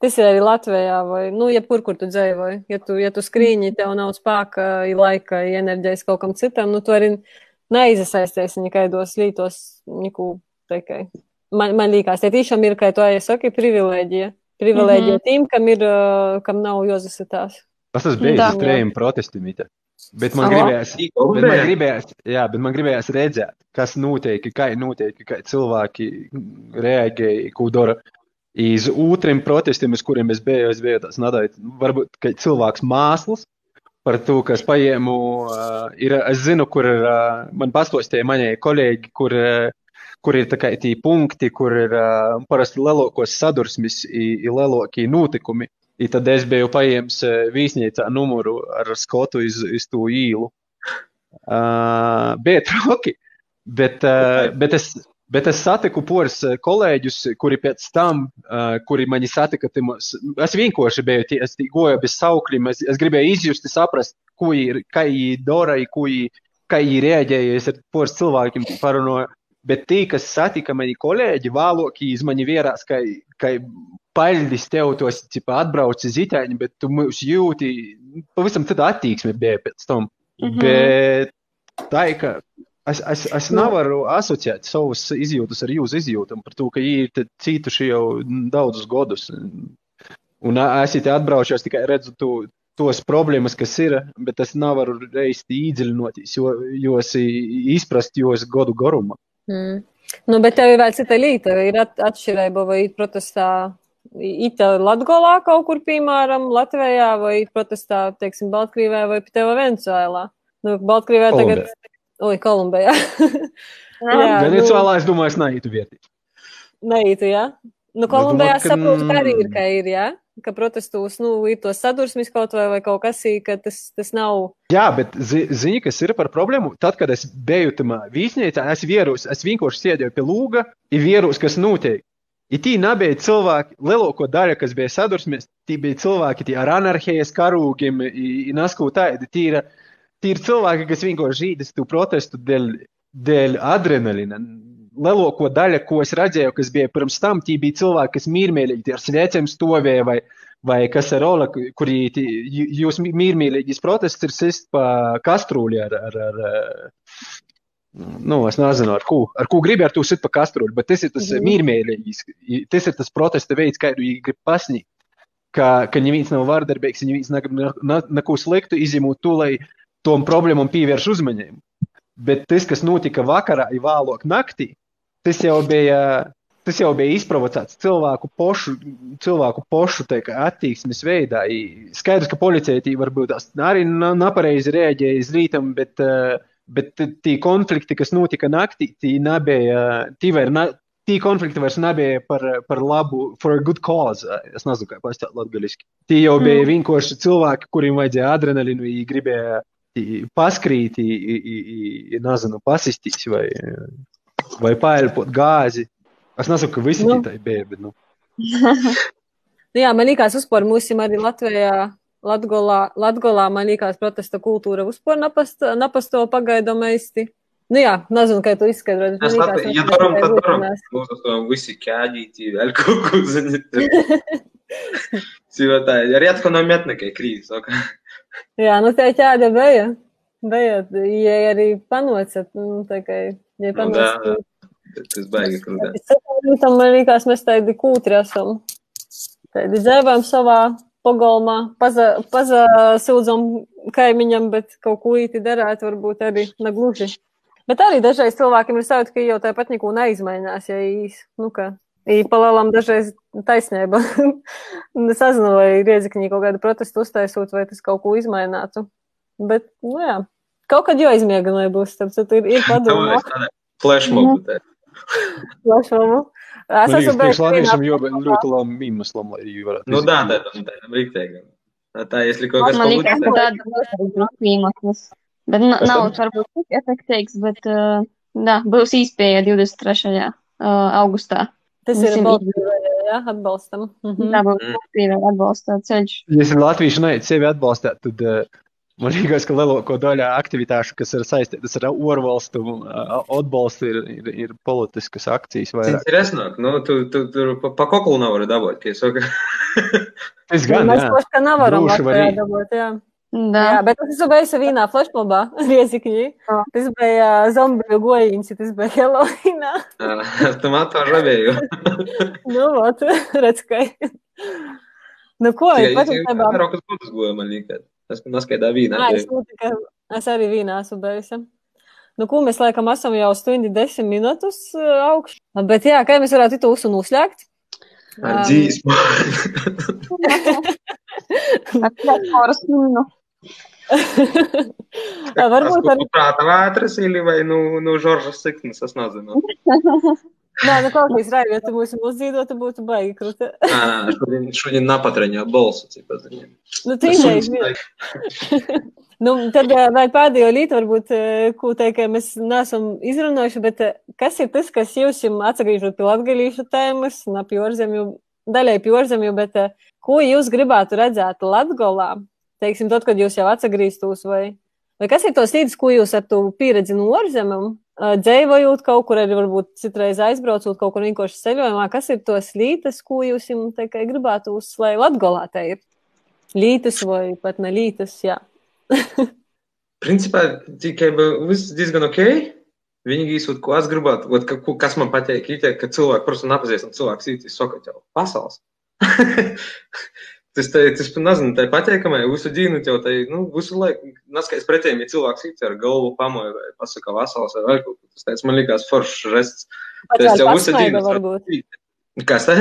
Tas ir arī Latvijā, vai, nu, jebkur, kur tu dzīvoji. Ja tu, ja tu skrīņi, tev nav spēka, laika, enerģijas kaut kam citam, nu, tu arī neizsaisties nekādos lītos, neko tikai. Man, man liekas, ja tiešām ir, kā tu arī saki, privilēģija. Privilēģija mm -hmm. tiem, kam ir, kam nav jozasitās. Tas tas bija uz trījiem protestiem. Bet man, gribējās, bet, man gribējās, jā, bet man gribējās redzēt, kas notiek, kā notiek, kā cilvēki reaģēja, ko dara. Iz otriem protestiem, uz kuriem es biju, es biju tāds nadājis, varbūt, ka cilvēks māslas par to, kas paņēmu, uh, ir, es zinu, kur uh, man pastostīja manie kolēģi, kur, uh, kur ir tī punkti, kur ir uh, parasti lielākos sadursmes, ir lielākie notikumi. I tad es biju paņēmis viesnīcā numuru ar skotu iz, iz to īlu. Uh, bija troki, bet, [LAUGHS] uh, bet, es, bet es satiku poras kolēģus, kuri pēc tam, uh, kuri mani satika, timos, es vienkārši biju, tie, es goju bez saukļiem, es, es gribēju izjust, saprast, ko ir, kā viņi dara, ko viņi, kā viņi reaģēja, es ar poras cilvēkiem parunāju. Bet tie, kas satika mani kolēģi, vēlāk iz mani vierās, ka, ka paļģis tev tos cipa, atbrauc itāņu, bet tu mūs jūti, pavisam tad attieksme bija pēc tam. Mm -hmm. Bet tā ir, ka es, es, es nevaru asociēt savus izjūtas ar jūsu izjūtām par to, ka viņi ir cītuši jau daudzus gadus. Un es te atbraucu, tikai redzu to, tos problēmas, kas ir, bet es nevaru reiz īdziļinoties, jo, jo es izprast, jo es gadu garumā. Mm. Nu, bet tev ir vēl cita līta, ir at atšķirība vai protestā Ita Latgolā kaut kur, piemēram, Latvijā vai protestā, teiksim, Baltkrievē vai pat tev Venecuēlā. Nu, Baltkrievē tagad, oi, Kolumbijā. [LAUGHS] jā, Venecuēlā, nu, es domāju, es neītu vietī. Neītu, jā? Nu, Kolumbijā ka... saprotu, ka arī ir, ka ir, jā? Ka protestos, nu, ir tos sadursmis kaut vai, vai kaut kas, ka tas, tas nav. Jā, bet zi, zini, kas ir par problēmu? Tad, kad es biju tamā vīsnīcā, es vierus, es vienkārši sēdēju pie lūga, ir vierus, kas notiek. I tī nebija cilvēki, lielāko daļu, kas bija sadursmēs, tie bija cilvēki tie ar anarhijas karūgiem, naskū tādi. Tie ir, tie ir cilvēki, kas vienkārši žīdas tu protestu dēļ, dēļ adrenalina. Lielāko daļu, ko es redzēju, kas bija pirms tam, tie bija cilvēki, kas mīrmīlīgi ar svēcēm stovēja vai, vai kas ar ola, kuri jūs mīrmīlīgis protests ir sist pa kastrūļi ar, ar, ar Nu, es nezinu, ar ko, ar ko gribi ar to sit pa kastruļu, bet tas ir tas mm. mīrmīlīgais, tas ir tas protesta veids, kā viņi grib pasniegt. Ka, ka neviens nav vārdarbīgs, neviens negrib neko sliktu izņemot to, lai tom problēmam pievērš uzmanību. Bet tas, kas notika vakarā, ir vēlāk naktī, tas jau bija, tas jau bija izprovocēts cilvēku pošu, cilvēku pošu teika, attieksmes veidā. Skaidrs, ka policija varbūt arī nepareizi reaģēja uz rītam, bet uh, Bet tie konflikti, kas notika naktī, tie nebija, tie vairs tie konflikti vairs nebija par, par labu, for a good cause. Es nezinu, kā pastāstīt latgaļiski. Tie jau bija mm. vienkārši cilvēki, kuriem vajadzēja adrenalīnu, viņi gribēja paskrīt, nezinu, pasistīt vai. Wi-Fi ir pod gāzi. Es nesaku, ka visi nu. tā ir bēbi, bet. Nu. [LAUGHS] nu, jā, man liekas, uzpār mūsim arī Latvijā. Latgolā, Latgolā man liekas, protesta kultūra uzpār napasto, napasto pagaidām īsti. Nu jā, nezinu, kā tu izskaidroji. Es domāju, ja darām, tad darām. Mūsu [LAUGHS] visi ķēģīti, vēl kaut ko zini. [LAUGHS] Sīvētā, arī atko no metnekai krīzes. jā, nu tā ķēde bija. Bija, ja arī panocat, nu tā kā. Kai ja Nu, да, panocat. Tas baigi krūtē. Tam man liekas, mēs tādi kūtri esam. Tādi dzēvām savā paza, pazasūdzam kaimiņam, bet kaut ko īti darāt, varbūt arī negluži. Bet arī dažreiz cilvēkiem ir sajūta, ka jau tāpat neko neizmainās, ja īs, nu ī palēlām dažreiz taisnība. [LAUGHS] es nezinu, vai riedzikņī kaut kādu protestu uztaisot, vai tas kaut ko izmainātu. Bet, nu jā, kaut kad jau aizmieganai būs, tāpēc ir, ir [LAUGHS] padomā. Flashmob. Plašumu. Es man esmu liekas, priekš beidzis latviešiem vienā- jau ļoti labi iemeslam, lai viņi varētu. Nu да, izdarīt. да, да, да, rīktīgi. Tā, если kaut kas Man liekas, ka palūdz, tāda būs grupu iemesls. Bet na- Kas nav tam? varbūt tik efektīvs, bet uh, jā, būs īspēja 23. Uh, augustā. Tas ir Visiem balstīvajā, jā, atbalstam. Mhm. Tā būs Mm. aktīva atbalsta ceļš. Ja es latviešu neiet sevi atbalstīt, tad uh, Man liekas, ka lielāko daļu aktivitāšu, kas ir saistītas ar orvalstu uh, atbalstu, ir, ir, ir politiskas akcijas. Interesanti, nu, tu, tu, tu pa, pa koklu nevari dabūt. Es, ok. [LAUGHS] es gan nevaru. Mēs plaška nevaram dabūt, jā. Da. Jā, bet es biju vienā flashmobā, [LAUGHS] riezikļi. Tas bija uh, zombiju gojījums, tas bija Halloweenā. Tomāto žabēju. [LAUGHS] nu, vot, redz, ka. Nu, ko, ir patīk. Jā, ir kaut kas būtas gojama, man liekas. Es naskaidā vīnā. Nē, es, ka es arī vīnā esmu bijusi. Nu, ko mēs laikam esam jau stundi desmit minūtus uh, augšu. Bet jā, kā mēs varētu to usu noslēgt? Ar dzīsmu. Ar [LAUGHS] minu. Varbūt arī. Prāta vētras, vai, nu, nu, Žoržas siknes, es nezinu. [LAUGHS] Nē, nu kaut kāds raivi, ja tu mūsu uzzīdot, būtu baigi krūta. Nē, nē, šodien, šodien napatraņā balsu, cik paziņiem. Nu, tīņais [LAUGHS] bija. Nu, tad eh, vai pēdējo lītu varbūt, eh, ko teikt, mēs neesam izrunājuši, bet eh, kas ir tas, kas jūs jums atsagrīžot pie latgalīšu tēmas, un ap jūrzemju, daļai pie jūrzemju, bet ko jūs gribētu redzēt Latgolā? Teiksim, tad, kad jūs jau atsagrīstos, vai, vai kas ir tos līdzes, ko jūs ar to pieredzi no ārzemēm dzīvojot kaut kur, arī varbūt citreiz aizbraucot kaut kur vienkārši ceļojumā, kas ir tos lītas, ko jūs tikai gribētu uz, lai Latgolā te ir lītas vai pat ne lītas, jā. [LAUGHS] Principā tikai viss diezgan ok. Vienīgais, ko es gribētu, vat, ka, kas man patīk, ir, ka cilvēki, protams, nepazīstam cilvēku, sīkā saka, jau pasaules. [LAUGHS] Tas, tā, tas nezinu, tā ir patīkami. Visu dienu jau tā, nu, visu laiku. Neskaies pretēji, ja cilvēks ir ar galvu pamoja vai pasaka vasals vai vēl kaut ko. Tas tāds man likās foršs žests. Tas jau visu dienu. Varbūt. Kas tā?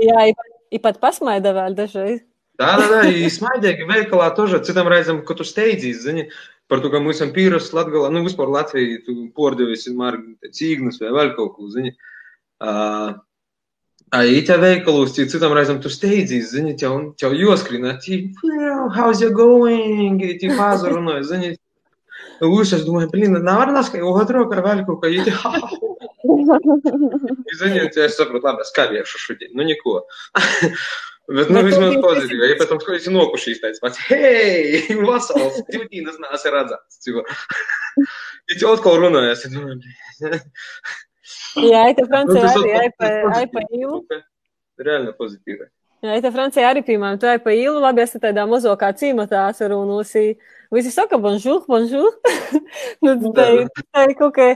Jā, i pat pasmaida vēl dažreiz. Tā, tā, tā, i smaidīgi veikalā tožā. Citam reizam, kad tu steidzīs, zini, par to, ka mums ir pīras Latgalā, nu, vispār Latvijā tu pordevies vienmēr cīgnus vai vēl kaut ko, zini. Uh, Ai, te veikalos, tie citam reizēm tu steidzies, zini, tev, tev joskrina, ti, well, how's you going, i ti pazarunāja, zini. Jūs, es domāju, blin, nav ar nas, ka otro, ka vēl kaut ko, i ti, ha, ha, Zini, es saprotu, labi, es kaviešu šodien, nu, neko. Bet, nu, Bet vismaz tu biji pozitīvi. Ja pēc tam skoties nokušīs, tāds pats, hei, vasals, divdīnas nāc ir redzēts. Ciko. Ja tu atkal runājies, tad, nu, [LAUGHS] Jā, te nu, Francijā tas arī atkal- ai pa, tas ai pa īlu. pozitīvi. Reāli pozitīvi. Jā, te Francijā arī, piemēram, tu ai pa īlu, labi, esat tādā mazokā cīmatā sarunūsī. Visi saka, bonjour, bonjour. [LAUGHS] nu, tā, ir- tā ir kaut kā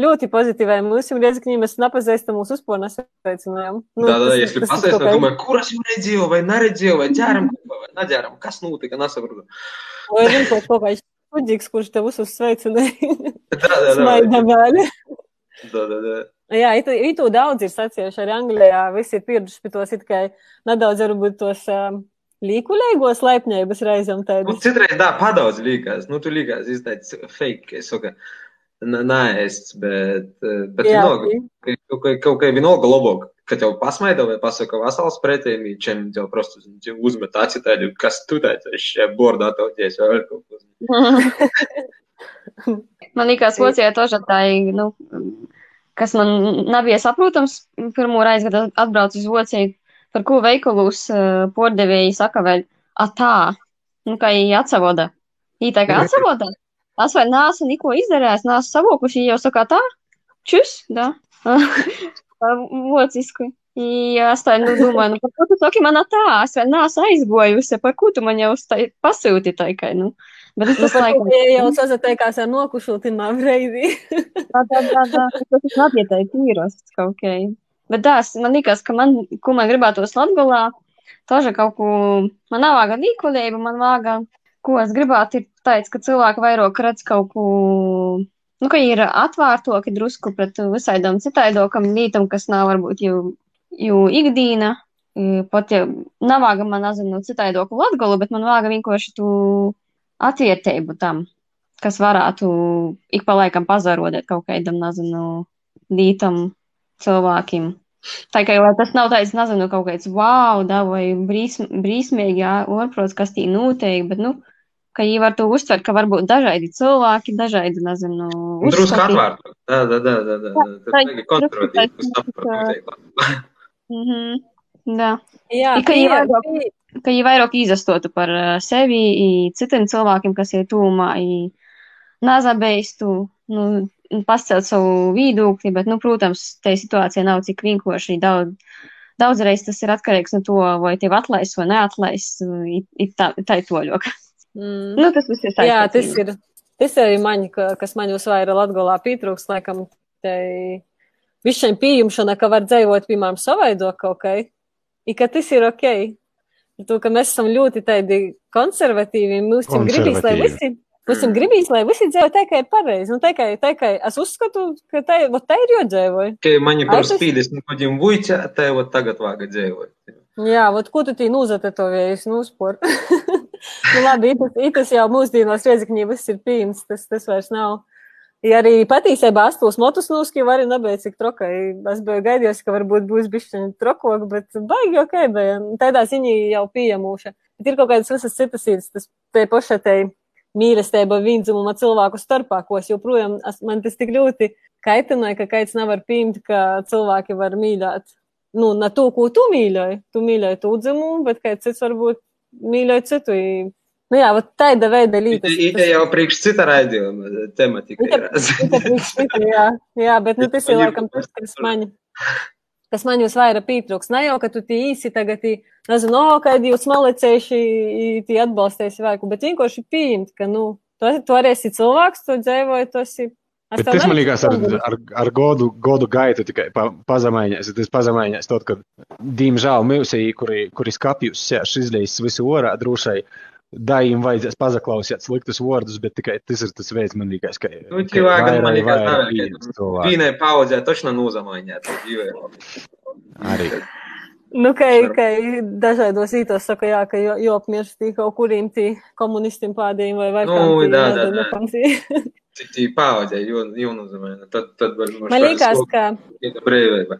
ļoti pozitīvai. Mums jau redz, ka mēs nepazīstam mūsu uzpornas veicinājām. Nu, Tā, tā, tas- ja es tas ir pasēs, kaut tad kā- domāju, kur es jau redzēju, vai neredzēju, vai ģēram, kopā, vai neģēram, kas notika, nesaprotu. Vai ir kaut kaut kāds kuģis, kurš tev visus sveicināja. Tā, tā, tā. Smaida vēl. Tā, tā, tā. Jā, it, it, it daudz ir sacījuši arī Anglijā. Visi ir pieraduši pie tos it kā nedaudz, varbūt tos. Um, Līkuļīgos laipnības reizēm tādu. Nu, citreiz tā, padaudz līkās. Nu, tu līkās izteic fake, es saku, naēsts, bet, eh, bet Jā, vienalga, kaut kā vienalga labāk, kad jau pasmaido vai pasaka vasals pretējiem, čem jau prostu uzmet aci tādu, kas tu tāds, es bordā tauties vai vēl kaut ko. [LAUGHS] [LAUGHS] Man liekas, Vācijā tožā tā, nu, kas man nebija saprotams pirmo reizi, kad atbraucu uz Vociju, par ko veikalus uh, pordevēji saka vēl atā, nu, kā viņi atsavoda. Viņi tā kā atsavoda. Es vēl neesmu neko izdarījis, neesmu savokuši, jau saka tā, čus, da. [LAUGHS] Vocisku. Ja es tā nu domāju, nu, par ko tu saki man tā, es vēl neesmu aizgojusi, par ko tu man jau pasūti tikai, nu. Bet tas nu, laikam... jau [LAUGHS] sazateikās ar nokušotimā reizi. tā, tā, tā, tā, tas ir atietai tīrosts kaut kā. Bet tās, man liekas, ka man, ko man gribētos Latgolā, toža kaut ko, man nav vāga līkulība, man vāga, ko es gribētu, ir tāds, ka cilvēki vairāk redz kaut ko, nu, ka ir atvārtoki drusku pret visaidām citaidokam lītam, kas nav varbūt jau, jau ikdīna. Pat ja nav vāga man, nezinu, citaidoku Latgolu, bet man vāga vienkārši tu atvietību tam, kas varētu ik pa laikam pazarodēt kaut kādam, nezinu, lītam cilvēkiem. Tā kā jau tas nav tāds, nezinu, kaut kāds wow, da, vai brīsm, brīsmīgi, jā, orprots, kas tī notiek, bet, nu, ka viņi var to uztvert, ka varbūt dažādi cilvēki, dažādi, nezinu, Drusku atvērt. Tā, tā, tā, tā, tā, tā, tā, tā konservatīvi saprot. Mhm, da. Jā, I, ka viņi vairāk, ka viņi vairāk izastotu par uh, sevi, citiem cilvēkiem, kas ir tūmā, nazabeistu, nu, pascelt savu viedokli, bet, nu, protams, tai situācija nav cik vienkārši daudz. Daudzreiz tas ir atkarīgs no to, vai tev atlaiž vai neatlaiž, ir tā, tā ir toļoka. Mm. Nu, tas viss ir saistīts. Jā, tas ir. Tas arī man, ka, kas man jūs vairāk latgolā pietrūks, laikam, te višķiņ pieņemšana, ka var dzīvot, piemēram, savaidot kaut kā, i ka tas ir ok. To, ka mēs esam ļoti tādi konservatīvi, mums ir gribīs, lai visi, mums ir gribīs, lai visi dzīvo tā, kā ir pareizi. Nu, tā kā, tā kā es uzskatu, ka tā, vat, tā ir jodzīvoja. Ka mani par tas- spīdis nekādiem vuiķa, tā jau tagad vāga dzīvot. Jā, vat ko tu tī nūzatetovējies, nu, spor. [LAUGHS] nu, labi, itas, itas jau mūsdienos riezikņī viss ir pīns, tas, tas vairs nav. Ja arī patiesībā astos motus nūski var arī nebeidz cik trokai. Es biju gaidījis, ka varbūt būs bišķiņi trokok, bet baigi ok, bet tādā ziņā jau pieejamūša. Bet ir kaut kādas visas citas īras, tas te paša te mīlestība vīndzimuma cilvēku starpā, ko es joprojām, man tas tik ļoti kaitināja, ka kaits nevar pieņemt, ka cilvēki var mīlēt. Nu, ne to, ko tu mīļoji. Tu mīļoji to dzimumu, bet kāds cits varbūt mīļoja citu. Nu jā, vat tāda veida lītas. Ite jau priekš cita raidījuma tematika Ite- ir. ite priekš cita, Jā, jā, bet nu, tas ir laikam tas, kas man, kas man jūs vairāk pietrūks. Ne jau, ka tu tī īsi tagad, tī, nezinu, o, kad jūs malicējuši, tī atbalstēsi vaiku, bet vienkārši pieņemt, ka, nu, tu, tu arī esi cilvēks, tu dzīvoji, tu esi. es Bet tas man liekas, ar, ar, ar godu, godu gaitu tikai pa, pazemējies. Tas pazemējies tad, kad, diemžēl, mūsī, kuri, kuri skapjus sēž izlīs visu orā, drošai, daim vajadzēs pazaklausīt sliktus vārdus, bet tikai tas ir tas veids, man liekas, ka. Nu, ka cilvēkam man liekas, tā, vienai paudzē točno tā dzīvē. Arī. Nu, ka, ka dažādos ītos saka, jā, ka jo, jo apmirst tī kaut kuriem tī komunistiem pādījiem vai vai Nu, dā, nezinu, dā. kam tī. Paudzē, jo, jo nūzamaiņā. Tad, tad var Man liekas, ka. ka brīvība.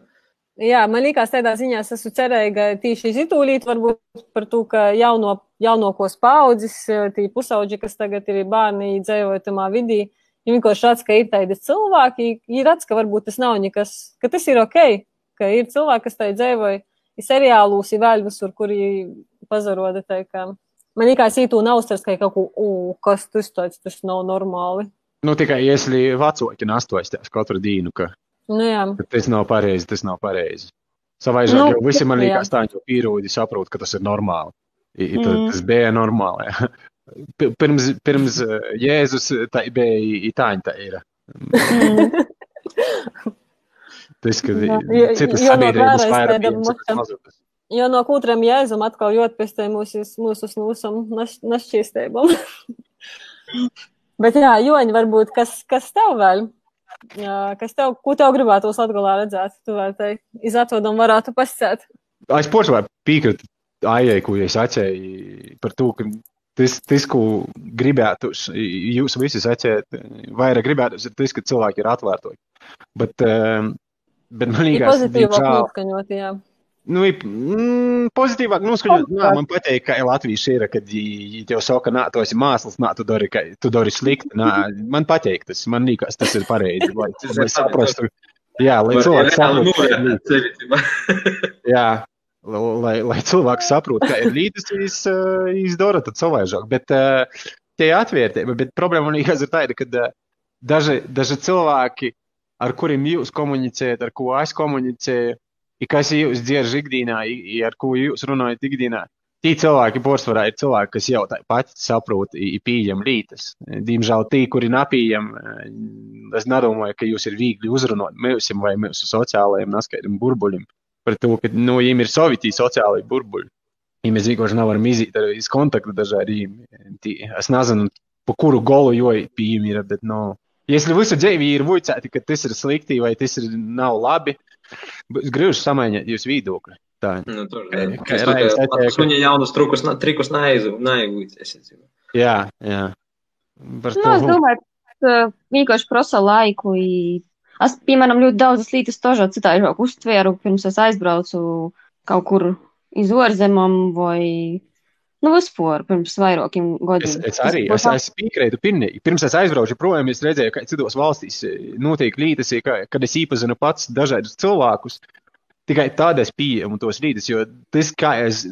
Jā, man liekas, tādā ziņā es esmu cerīga tīši izitūlīt varbūt par to, ka jauno, jaunokos paudzes, tī pusauģi, kas tagad ir bērni dzīvoja tamā vidī, viņi vienkārši redz, ka ir tādi cilvēki, viņi redz, ka varbūt tas nav nekas, ka tas ir ok, ka ir cilvēki, kas tā dzīvoja, ir seriālūs, ir vēl visur, kuri pazaroda tā, ka man liekas, ītū nav uztvers, ka ir kaut ko, u, kas tas tāds, tas nav normāli. Nu, tikai iesli vecoki nastostās katru dienu, ka Nu jā, tas nav pareizi, tas nav pareizi. Savai Nu, jo visi man liekas, tā jau pierūdi saprot, ka tas ir normāli. I, tad, Mm. tas bija normāli. [LAUGHS] Pi- Pirms, pirms eh, Jēzus tā bija i- i tāņa tā ir. [LAUGHS] Tas, ka Jā, citas sabiedrības vairāk. Jo no kūtriem jēzum atkal jūt pēc tam mūsu, mūsu snūsam našķīstībām. [LAUGHS] Bet jā, Joņi, varbūt, kas, kas tev vēl? Kas tev, ko tev gribētu uz Latgalā redzēt? Tu vēl te iz atvodam varētu pascēt. Es pošā piekrītu Aijai, ko es atceru par to, ka tas, tas ko gribētu, jūs visi atcerat, vairāk gribētu, ir tas, ka cilvēki ir atvērti. Bet, eh, bet man liekas, pozitīvāk diemžēl- noskaņot, jā. Nu, i- mm, pozitīvāk, nu, skaņot, nā, man patīk, ka Latvijas ir, kad viņi tev saka, nā, tu esi mākslas, nā, tu dari, ka, tu dari slikti, nā, man patīk tas, man liekas, tas ir pareizi, lai, [LAUGHS] lai saprastu, Jā, lai cilvēks sevi. [LAUGHS] Jā, lai, lai cilvēks saprotu, ka ir viņš izdara tad savaižāk. Bet uh, tie atvērtība, bet problēma man liekas ir tāda, ka uh, daži, daži cilvēki, ar kuriem jūs komunicējat, ar ko es komunicēju, i kas jūs dzirdat ikdienā, i, ar ko jūs runājat ikdienā, Tī cilvēki pārsvarā ir cilvēki, kas jau tāpat saprot, ir pieejami lītas. Diemžēl tie, kuri nepieejam, es nedomāju, ka jūs ir viegli uzrunāt mums vai mūsu sociālajiem naskaidriem burbuļiem. Par to, ka nu, viņiem ir savi tī sociālai burbuļi. Ja mēs vienkārši nevaram iziet iz kontaktu dažādiem. Es nezinu, pa kuru golu jo pieejami ir, bet, nu, no, ja es visu dzīvi ir vuicēti, ka tas ir slikti vai tas ir nav labi, es gribu samainīt jūsu viedokli. Tā nu, tur ir. Ka, ka, ka, ka, suņa jaunus trukus, trikus neaizvūties. Jā, jā. Par nu, es domāju, ka vienkārši prasa laiku. Es, piemēram, ļoti daudzas lietas tožā citādi uztvēru, pirms es aizbraucu kaut kur iz ārzemēm vai Nu, vispār pirms vairākiem gadiem. Es, es arī es, es piekrītu pilnīgi. Pirms es aizbraucu projām, es redzēju, ka citos valstīs notiek lietas, kad es īpazinu pats dažādus cilvēkus, tikai tad es pieņemu tos rītus, jo tas, kā es,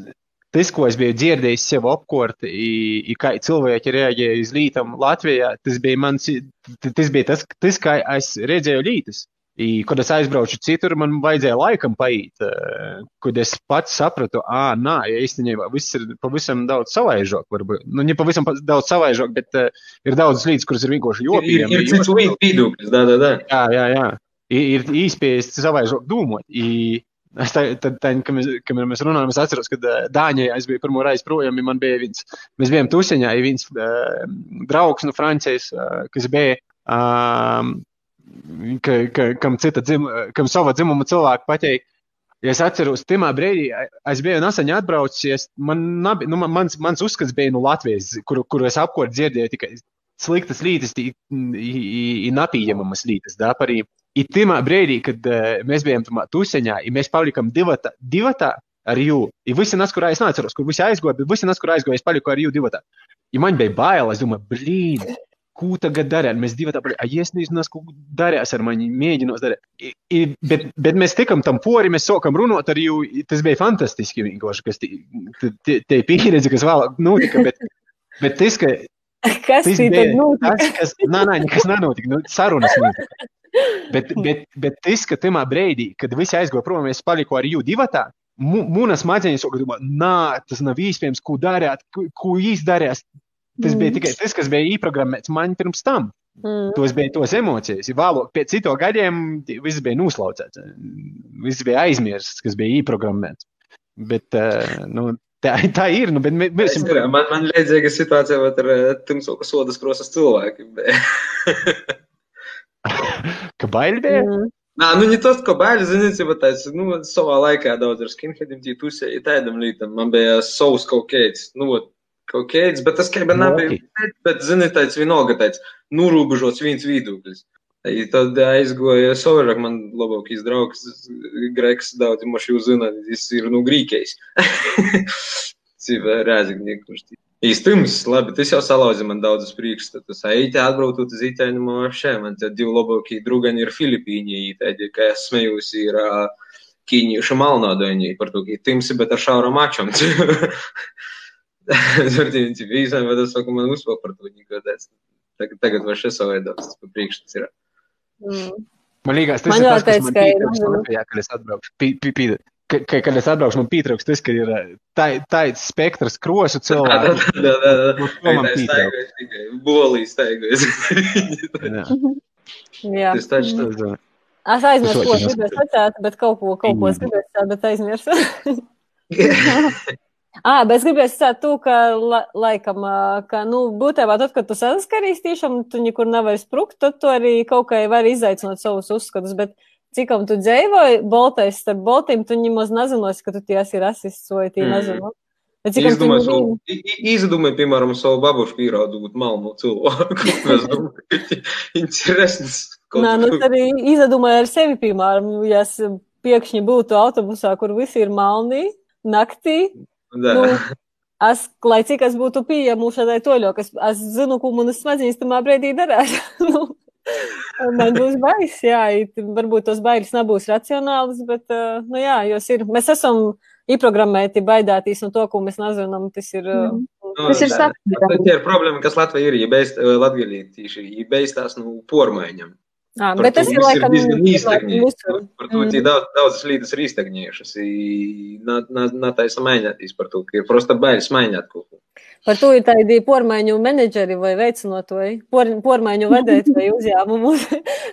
tas, ko es biju dzirdējis sev apkārt, kā cilvēki reaģēja uz lītām Latvijā, tas bija mans, tas bija tas, tas kā es redzēju lītas. I, kad es aizbraucu citur, man vajadzēja laikam paiet, kad es pats sapratu, ah, nē, ja īstenībā viss ir pavisam daudz savaižāk. Varbūt. Nu, ne pavisam daudz savaižāk, bet uh, ir daudz lietas, kuras ir vienkārši jokīgi. Ir, ir, ir cits viedoklis, da, da, da. Jā, jā, jā ir īspējas savaižot domāt. I, Es tā, tad, tā, kad mēs, kad mēs runājam, es atceros, kad uh, Dāņai es biju pirmo reizi projām, man bija viens, mēs bijām tusiņā, ja viens uh, draugs no Francijas, uh, kas bija, um, ka, ka, kam dzim, kam sava dzimuma cilvēku pateikt, ja es atceros, timā brīdī, es biju nesen atbraucis, man, nabi, nu, mans, mans uzskats bija no Latvijas, kuru, kuru es apkort dzirdēju tikai sliktas lītas, napījamamas lītas, da, parī. I timā brīdī, kad uh, mēs bijām tajā tuseņā, ja mēs palikām divatā, divatā ar jū, ja visi nas, kur es neatceros, kur visi aizgoja, bet visi nas, kur aizgoja, es paliku ar jū divatā. Ja man bija bail, es domāju, blīd, ko tagad darīt? Mēs divi tādi, ah, es nezinu, ko darīs ar mani, mēģinot darīt. I, I, bet, bet mēs tikam tam pori, mēs sākam runāt ar jū, tas bija fantastiski vienkārši, kas te, te pieredze, kas vēlāk notika, bet, bet tas, ka. [LAUGHS] Kas tas bija? Tas, kas, nā, nā, nekas nenotika, nu, sarunas notika. Bet, bet, bet tas, ka tajā brīdī, kad visi aizgoja prom, es paliku ar jūtu divatā, mūnas smadzenes jau domā, nā, tas nav iespējams, ko darīt, ko, ko īsti darīs. Tas mm. bija tikai tas, kas bija ieprogrammēts man pirms tam. Mm. Tos bija tos emocijas. Vēlāk, pēc cito gadiem, viss bija noslaucēts. Viss bija aizmirsts, kas bija ieprogrammēts. Bet, uh, nu, tā, tā ir. Nu, bet mēs, es, man, man līdzīga situācija ar Tumsoka sodas krosas cilvēkiem. [LAUGHS] ka baili bija? Mm. Nā, nu, ne tas, ka baili, ziniet, jau tāds, nu, savā laikā daudz ar skinheadiem tī tusēja tādam lītam. Man bija savs kaut kāds, nu, kaut kāds, bet tas, kā bija nebija, bet, ziniet, tāds vienalga tāds, nurūbežots viens viedoklis. I tad aizgoja savarāk, man labākais draugs, greks, daudz, moši jūs zināt, viņš ir, nu, grīkais. Cīvē [LAUGHS] rēzignieki, kurš tī. Īstums, labi, tas jau salauza man daudzus priekšstatus. Eiti atbraukt uz Itāļu no šiem, man te divi labākie drugani ir Filipīņi, tādi, kā es smējos, ir uh, ķīniešu malnādaini par to, ka timsi, bet ar šauram ačam. [LAUGHS] Tur tie visam, bet es saku, man uzpāk par to nekad. Tagad, tagad var šis savaidots, tas pa priekšstats ir. Mm. Man liekas, tas man ir tas, kas man pietrūkst Latvijā, kad es atbraukšu. Pīdēt ka, ka, kad es atbraukšu, man pietrūks tas, ka ir tāds spektrs krosu cilvēku. Jā, jā, jā. Man pietrūks. Bolīs taigojas. Jā. Tas taču tas. Es aizmirsu, ko es gribēju sacīt, bet kaut ko, kaut ko es gribēju sacīt, bet aizmirsu. Ah, bet es gribēju sacīt to, ka, la, laikam, ka, nu, būtībā tad, kad tu saskarīs tiešām, tu nekur nevari sprukt, tad tu arī kaut kā vari izaicināt savus uzskatus, bet cikam tu dzīvoji Baltais starp Baltīm, tu nemaz nezinosi, ka tu tie esi rasists vai tie mm. nezinu. Izdomāju, savu, izdomāju, piemēram, savu babušu pierādot malnu cilvēku. [LAUGHS] Es domāju, interesants. Nā, nu arī izdomāju ar sevi, piemēram, ja es piekšņi būtu autobusā, kur visi ir malni, naktī. Da. Nu, es, lai cik es būtu pieejams šādai toļo, es, es zinu, ko manas smadzenes tamā brīdī darās. [LAUGHS] nu. Man būs bailes, jā, varbūt tos bailes nebūs racionālas, bet, nu jā, jos ir, mēs esam ieprogrammēti baidāties no to, ko mēs nezinām, tas ir. Uh, Nu, Tas ir sapnis. Tā ir problēma, kas Latvijā ir, ja tās, nu, pormaiņam. Jā, Par bet tas ir laikam. visur. Par to, mm. daudz, daudzas lietas ir īstagņējušas. Nav taisa mainīties par to, ka ir prosta bailes mainīt kaut ko. Par to ir tādi pormaiņu menedžeri vai veicinotāji, por, pormaiņu vedētāji uzņēmumu,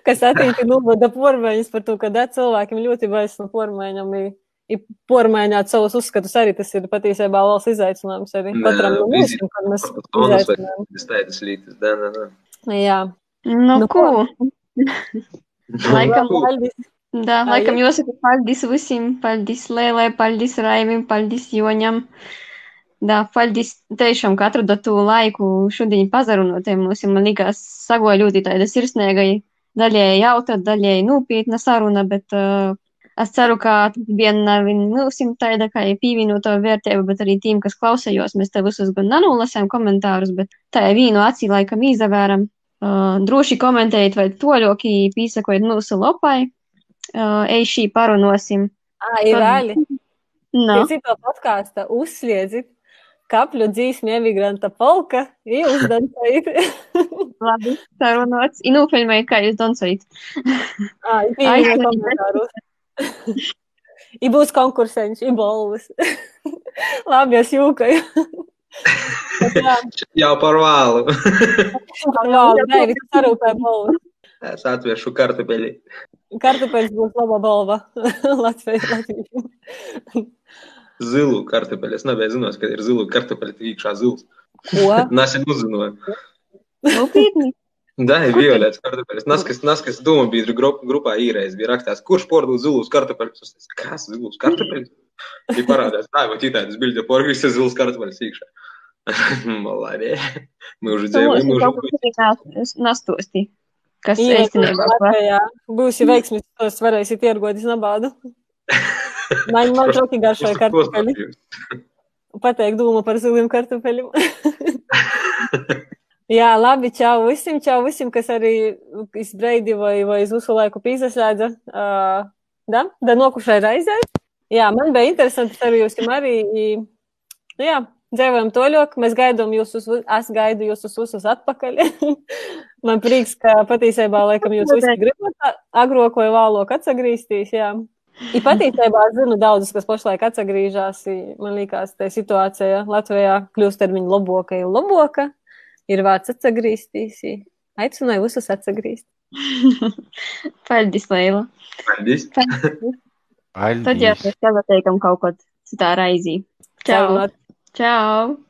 kas attīstīja novada pormaiņas par to, ka da cilvēkiem ļoti bailes no pormaiņām. ir- Pormaiņāt savus uzskatus arī tas ir patiesībā valsts izaicinājums arī Nē, katram no mums, kad mēs izaicinājām. tas tādas lietas, da, da, da. Jā, Nu, Nu, ko? [LAUGHS] Laikam, paldies. da, Ai, laikam jāsaka paldies visiem. Paldies Lēlē, paldies Raimim, paldies Joņam. Da, paldies tiešām, ka atradat to laiku šodien pazarunotiem mums. Man likās, sagoja ļoti tāda sirsnīga, daļēji jautra, daļēji nopietna saruna, bet uh, es ceru, ka bija nevien mums tāda kā pievienoto vērtību, bet arī tiem, kas klausējos. Mēs te visus gan nenolasām komentārus, bet tā vīnu acī laikam izavēram. Uh, droši komentējiet vai toļoki pīsakojiet mūsu lopai. Uh, ej šī parunosim. Ā, ir reāli. No. Pie cita podkāsta uzsliedzit kapļu dzīsmi emigranta polka, jūs dancojat. Labi, sarunots. I nofilmēju, kā jūs dancojat. Ā, ir pieņemot komentārus. I būs konkurseņš, i balvas. Labi, es jūkaju. Bet Jā, Jau par vēlu. jā, nē, viss sarūpē balvas. es atvēršu kartupeli. Kartupeļs būs laba balva. [LAUGHS] Latvijas, Latvijas. Zilu kartupeli. Es nebiju zinājis, ka ir zilu kartupeli, tu iekšā zils. Ko? [LAUGHS] Nesen uzzināju. Nopietni. Da, ir violets kartupeļs. Naskas, naskas doma biedru grup, grupā īreiz bija rakstās, kurš pārdod zilus kartupeļus. Es teicu, kas zilus kartupeļus? Viņa parādās, tā, vai tītājas bilde porgis ir zilus kartupeļus iekšā. Malādē. Мы уже dzīvojam, мы уже Nastosti. Kas Ie, īstenībā var. Latvijā būs veiksmīgs, tos varēsiet iergodīt nabādu. [LAUGHS] Man, man ļoti garšoja kartupeļi. Pateikt doma par ziliem kartupeļiem. [LAUGHS] Jā, labi, čau visiem, čau visiem, kas arī izbreidi vai, vai uz visu laiku pīzaslēdza. Uh, da, da nokušai raizē. Jā, man bija interesanti ar jums arī. Nu, jā, dzīvojam toļok, mēs gaidām jūs uz, es gaidu jūs uz visus atpakaļ. [LAUGHS] man prieks, ka patiesībā, laikam, jūs visi gribat agroko vai vēlok atsagrīstīs, jā. I patiesībā es zinu daudzus, kas pašlaik atsagrīžās. Man liekas, tā situācija Latvijā kļūst ar viņu labāka un labāka. Ir vārds atsagrīstīs. i Aicināju visus atsagrīzt. [LAUGHS] Paldies, Leila. Paldies. Tad jau mēs tev teikam kaut ko citā raizī. Čau. Sarunāt. Čau.